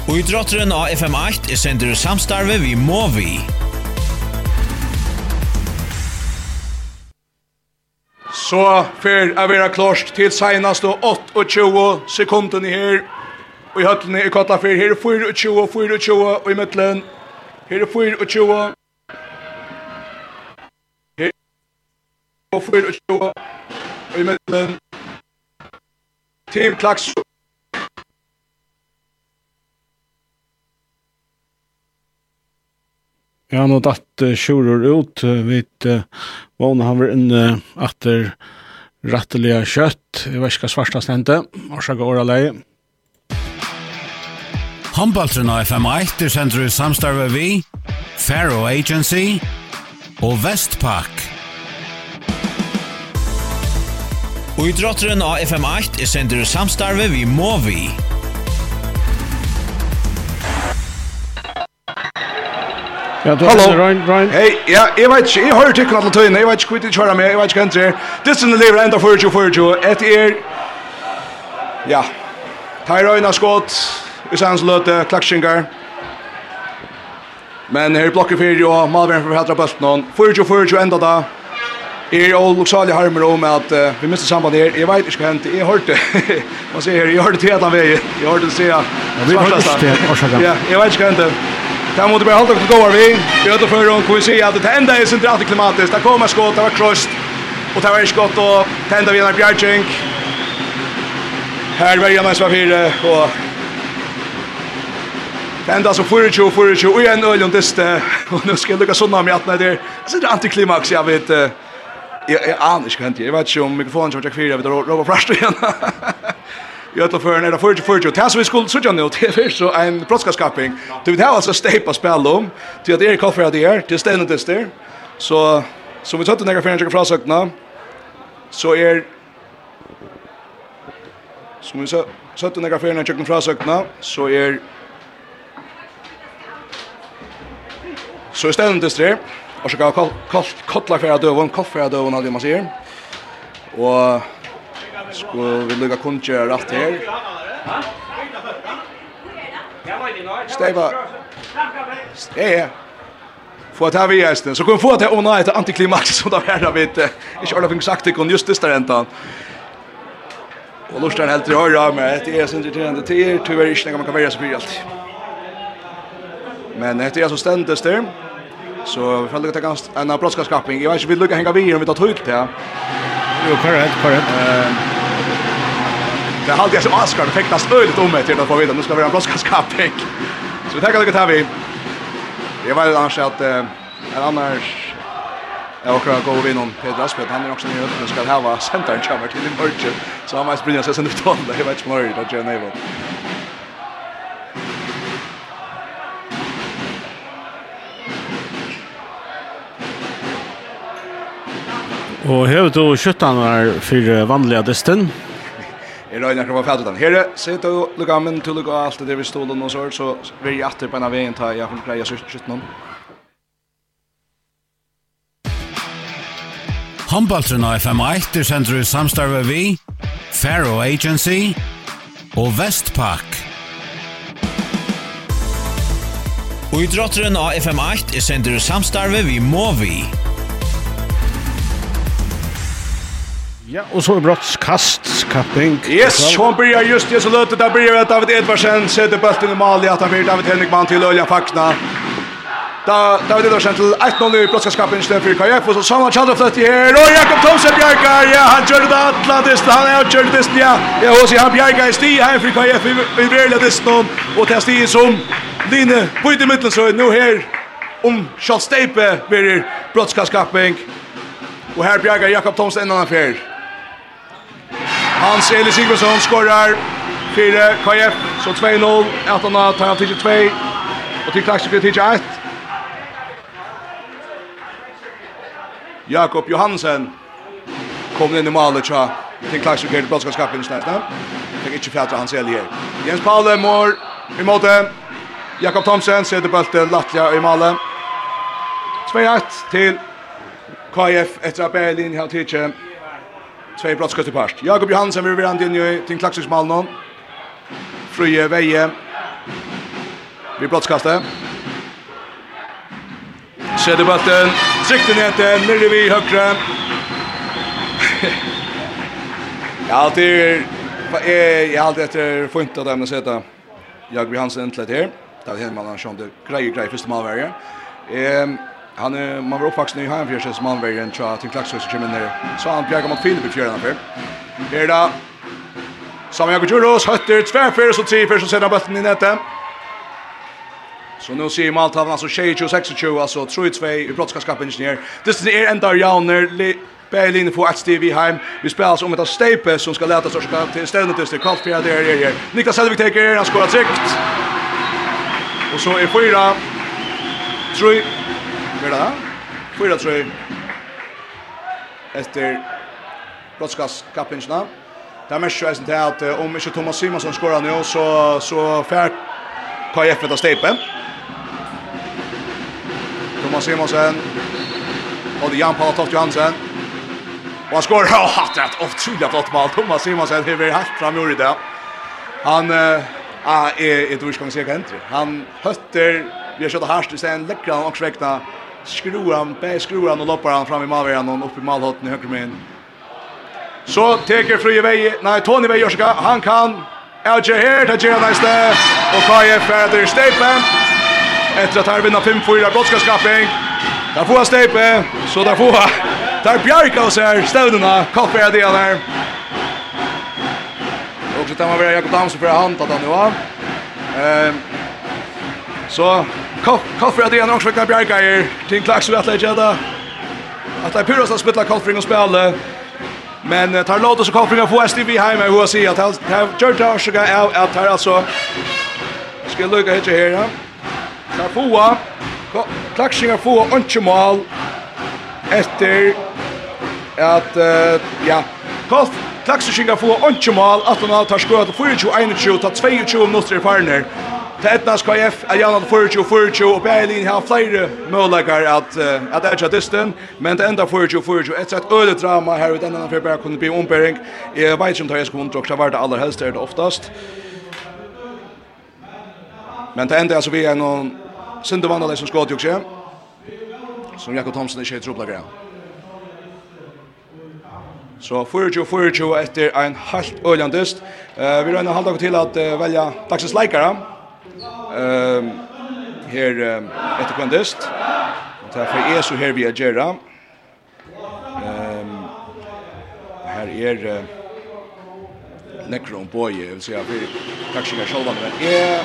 [SPEAKER 4] Og idrotteren av FM8 er sender i samstarve vi Movi. Movi.
[SPEAKER 2] Så för att vara klarst till senast och 28 sekunden här. Och i höllen i kvarta för här 24 24 och i mitten här 24 Här 24 och i mitten Team Klaxson
[SPEAKER 1] Ja, nå datt uh, kjoror ut, vi uh, vana han var inne etter rattelige kjøtt, i verska svarsta stendte, årsaga åra leie.
[SPEAKER 3] Håndbaltrun og FM1 er sender i samstarve vi, Faro Agency og Vestpak.
[SPEAKER 4] Og i drotteren av FM8 er sender i samstarve vi Movi. Movi.
[SPEAKER 1] Ja, du
[SPEAKER 2] Hallo.
[SPEAKER 1] Ryan, Ryan.
[SPEAKER 2] Hey, ja, jeg vet ikke, jeg hører til alle tøyene, jeg vet ikke hva de kjører med, jeg vet ikke hva det er. Distene lever enda 40-40, et er... Ja, tar Tyrøyna skått, i sanns løte, klakskinger. Men her blokker fyrir, og Malvern for hætra bøsten hon. 40-40 enda da. Jeg og Luxalia harmer om at uh, vi mister samband her. Jeg vet ikke hva hent, jeg hørte. Man sier her, jeg hørte til etan vei. Jeg hørte til å si at...
[SPEAKER 1] vi hørte til sida.
[SPEAKER 2] Ja, jeg vet ikke hva hendt. Där måste vi hålla oss goda vi. Vi åter för hon vi se att det enda är centralt klimatiskt. Det kommer skott, det var krost. Och det var skott och tända vid en bjärchink. Här var Jamas var fyra och Enda så 24 24 og en øl om diste Og nå skal jeg lukke sånn av meg at det er alltså det antiklimax jeg vet Jeg aner ikke hva skönt jeg vet ikke om mikrofonen som jeg firar vid Robert Frost igen i alla förn är det 40 40 tas vi skulle söka nu till för så en brottskaping du vet alltså stepa spel om till att Erik Koffer det är till stenen det där så som vi satt några förnämliga frasökna så är som vi satt några förnämliga frasökna så är så är stenen det där och så kan jag kolla för att dövon koffer dövon hade man säger och Sko vi lukka kunnkjøra rett her. Steiva. Steiva. Få ta vi gjesten. Så kom få ta åna etter antiklimax som där her, vet. Ikke alle fikk sagt det kon just det där ändan. Och Lustan helt til rör av med det er sin irriterande tid. Tyvärr inte man kan være så mye allt. Men etter jeg så stendes der. Så vi får lukka ta en brottskapning. Jag vet inte vi lukka hänga vid om vi tar tog ut det.
[SPEAKER 1] Jo, korrekt, korrekt.
[SPEAKER 2] Eh Det har alltid jag som Oscar det fäktas öligt om mig till att få veta nu ska vi ha en brottskaping. Så vi tackar lite här vi. Det var annars att eh, en annars Jag åker att gå över innan Peter Aspet, han är också nere uppe och ska häva centern kommer till i mörker. Så han måste brinna sig sen ut honom. det, jag vet inte mer, det gör Neivot.
[SPEAKER 1] Og hevet du kjøttan var for vanlige distan.
[SPEAKER 2] Jeg røyner akkurat på fædelen. Herre, sitt og lukka men til lukka alt det vi stolen og så så vil jeg atter på en av veien ta jeg hun greier sytten
[SPEAKER 3] om. Håndbaltren av FM1 er sender i samstarve vi, Faro Agency og Vestpak.
[SPEAKER 4] Og i drotteren av FM8 er sender i samstarve vi Movi. Movi.
[SPEAKER 1] Ja, og så brottskast kapping.
[SPEAKER 2] Yes, Sean börjar just det så löter där blir David Edvardsen sätter bollen i mål i att han blir David Henrikman till Ölja Faxna. Da David Edvardsen till 1-0 i brottskaskapen istället för KF och så samma Chandler flött i här och Jakob Thomsen bjärkar. Ja, han kör det Atlantis, han är kör det ja. Ja, och så han bjärkar i sti här för KF i Brilla Diston och det sti som Line på i mitten så nu här om Charles Steipe blir brottskaskapen. Och här bjärkar Jakob Thomsen en annan fjärd. Hans Eli Sigurdsson skorar 4 KF, så 2-0, att han tar han til 2, och til klax blir 1. Jakob Johansen kom in i målet tja til klakse ska til blodskapskapen snart. Fikk inte fjärde Hans Eli. Jens Paule mår i målet. Jakob Thomsen sätter bollen Latja i målet. 2-1 till KF efter att Berlin har tidkjent Tvei brottskast i parst. Jakob Johansen vil være inn i til klaksismalen. Frøye Veie. Vi brottskastet. Sjæde bøtten. Sikten heter nere vi høyre. Ja, det er jeg har alltid etter funnet av dem å sette Jakob Johansen endelig her. Det er helt han har skjønt det greie, første malverje. Ehm Han är man var uppvuxen i Hemfjärden som man vägen tror till Klaxhus och ner. Så han bjärgar mot Filip i fjärden här. Här då. Som Jakob Juros hötter tvärfyr så tre för så sätter bollen i nätet. Så nu ser Malta alltså 26-26 alltså 3-2 i brottskapskapen ingenjör. Det är en där Jauner Berlin får att i Heim. Vi spelar som ett av Stape som ska lätas och ska till stället till Karl Fjärd där är. Niklas Selvik tar han skorar tryckt. Och så är fyra. 3 Hur det? Fyra tre. Efter Brotskas kappingsna. Det Där mest sjösen till att om inte Thomas Simonsson skorar nu så så färt KF vet att stepen. Thomas Simonsson och Jan Paul Toft Johansen. Och han skorar det hatt rätt. Otroligt flott mål. Thomas Simonsson har haft fram i det. Han Uh, eh är ett visst kan se kan Han hötter vi har skjutit harst i sen han och svekna skruar han, bär skruar han och loppar han fram i malvägen och upp i malhotten i högermen. Så teker fri väg, nej Tony väg gör han kan. Elger här, det ger nästa. Och Kaje färder Stepen. Efter att han vinner 5-4 brottskapskappning. Där får Stepe, så där får han. Där Bjarka och så här, stödena, kaffär det där. Och så tar man väl Jakob Damsen för hand att han nu har. Ehm. Så Koffer at igjen også kan bjerga her. Ting klaks vi atle gjeda. At det er pyros at spytla Kolfring og spille. Men tar låt oss Kolfring få STV heima i HSI. At det har gjørt av seg av at her altså. Skal lukka hitje her ja. Tar foa. Klaksingar foa ønskemål. Etter at ja. Kolf Klaksingar foa ønskemål. At han tar skoet 24-21 tar 22 minutter i farner til etna KF er gjennom 40-40, og Berlin har flere målegar at, at det er distan, men det enda 40-40, et sett øde drama her ut enda for bare kunne bli ombering. Jeg vet ikke om det er skoen drog, så var det aller helst, er det oftast. Men det enda altså vi er noen sindevandaleg som skått jo ikke, som Jakob Thomsen ikke er trobla greia. Så 40-40 etter en halvt øljandist. Uh, vi røyner halvdagen til at uh, velja dagsens leikere. Ehm her etter kvandest. Og ta for er så her vi er gera. Ehm her er boy, boye, vil säga vi kanske kan själva men är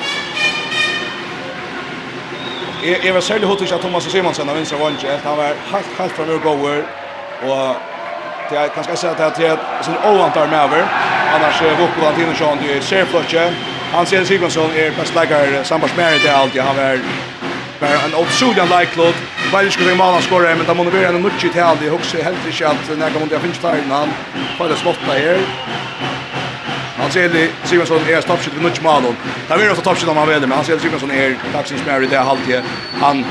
[SPEAKER 2] Jeg var særlig hotig at Thomas Simonsen av vinstra vannsje, at han var helt, helt fra mye gåver, og det er kanskje jeg sier at det er et sånn overvantar med over, annars er Vokko Valentinosson, det er serflotje, Hans Jens Sigvansson är bäst läggare sambandsmäret i alltid Han är bara en otrolig like lajklod. väl skulle vi måla skora men de måste börja en mycket till alltid också helt inte att när kommer det finns fler han får det slotta här. Han ser det Sigvansson är toppskytt vid mycket mål. Det blir ofta toppskytt om han vill men han ser Sigvansson är dagsens märet i alltid Han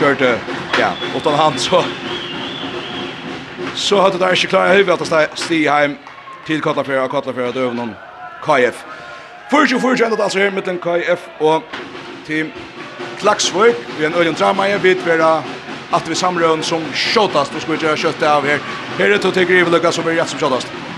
[SPEAKER 2] körde, ja, utan han så... Så hade det där inte klarat huvudet att stiga hem till Kotlafjörd och Kotlafjörd över någon KF. Fyrtjo, fyrtjo, enda altså her, mittlen KF og team Klaksvøk. Vi er en øyne drama, jeg vet vera at vi samrøn som kjøttast, Vi skal gjøre kjøttet av her. Her er to til Griveløkka som er rett som sjåtast.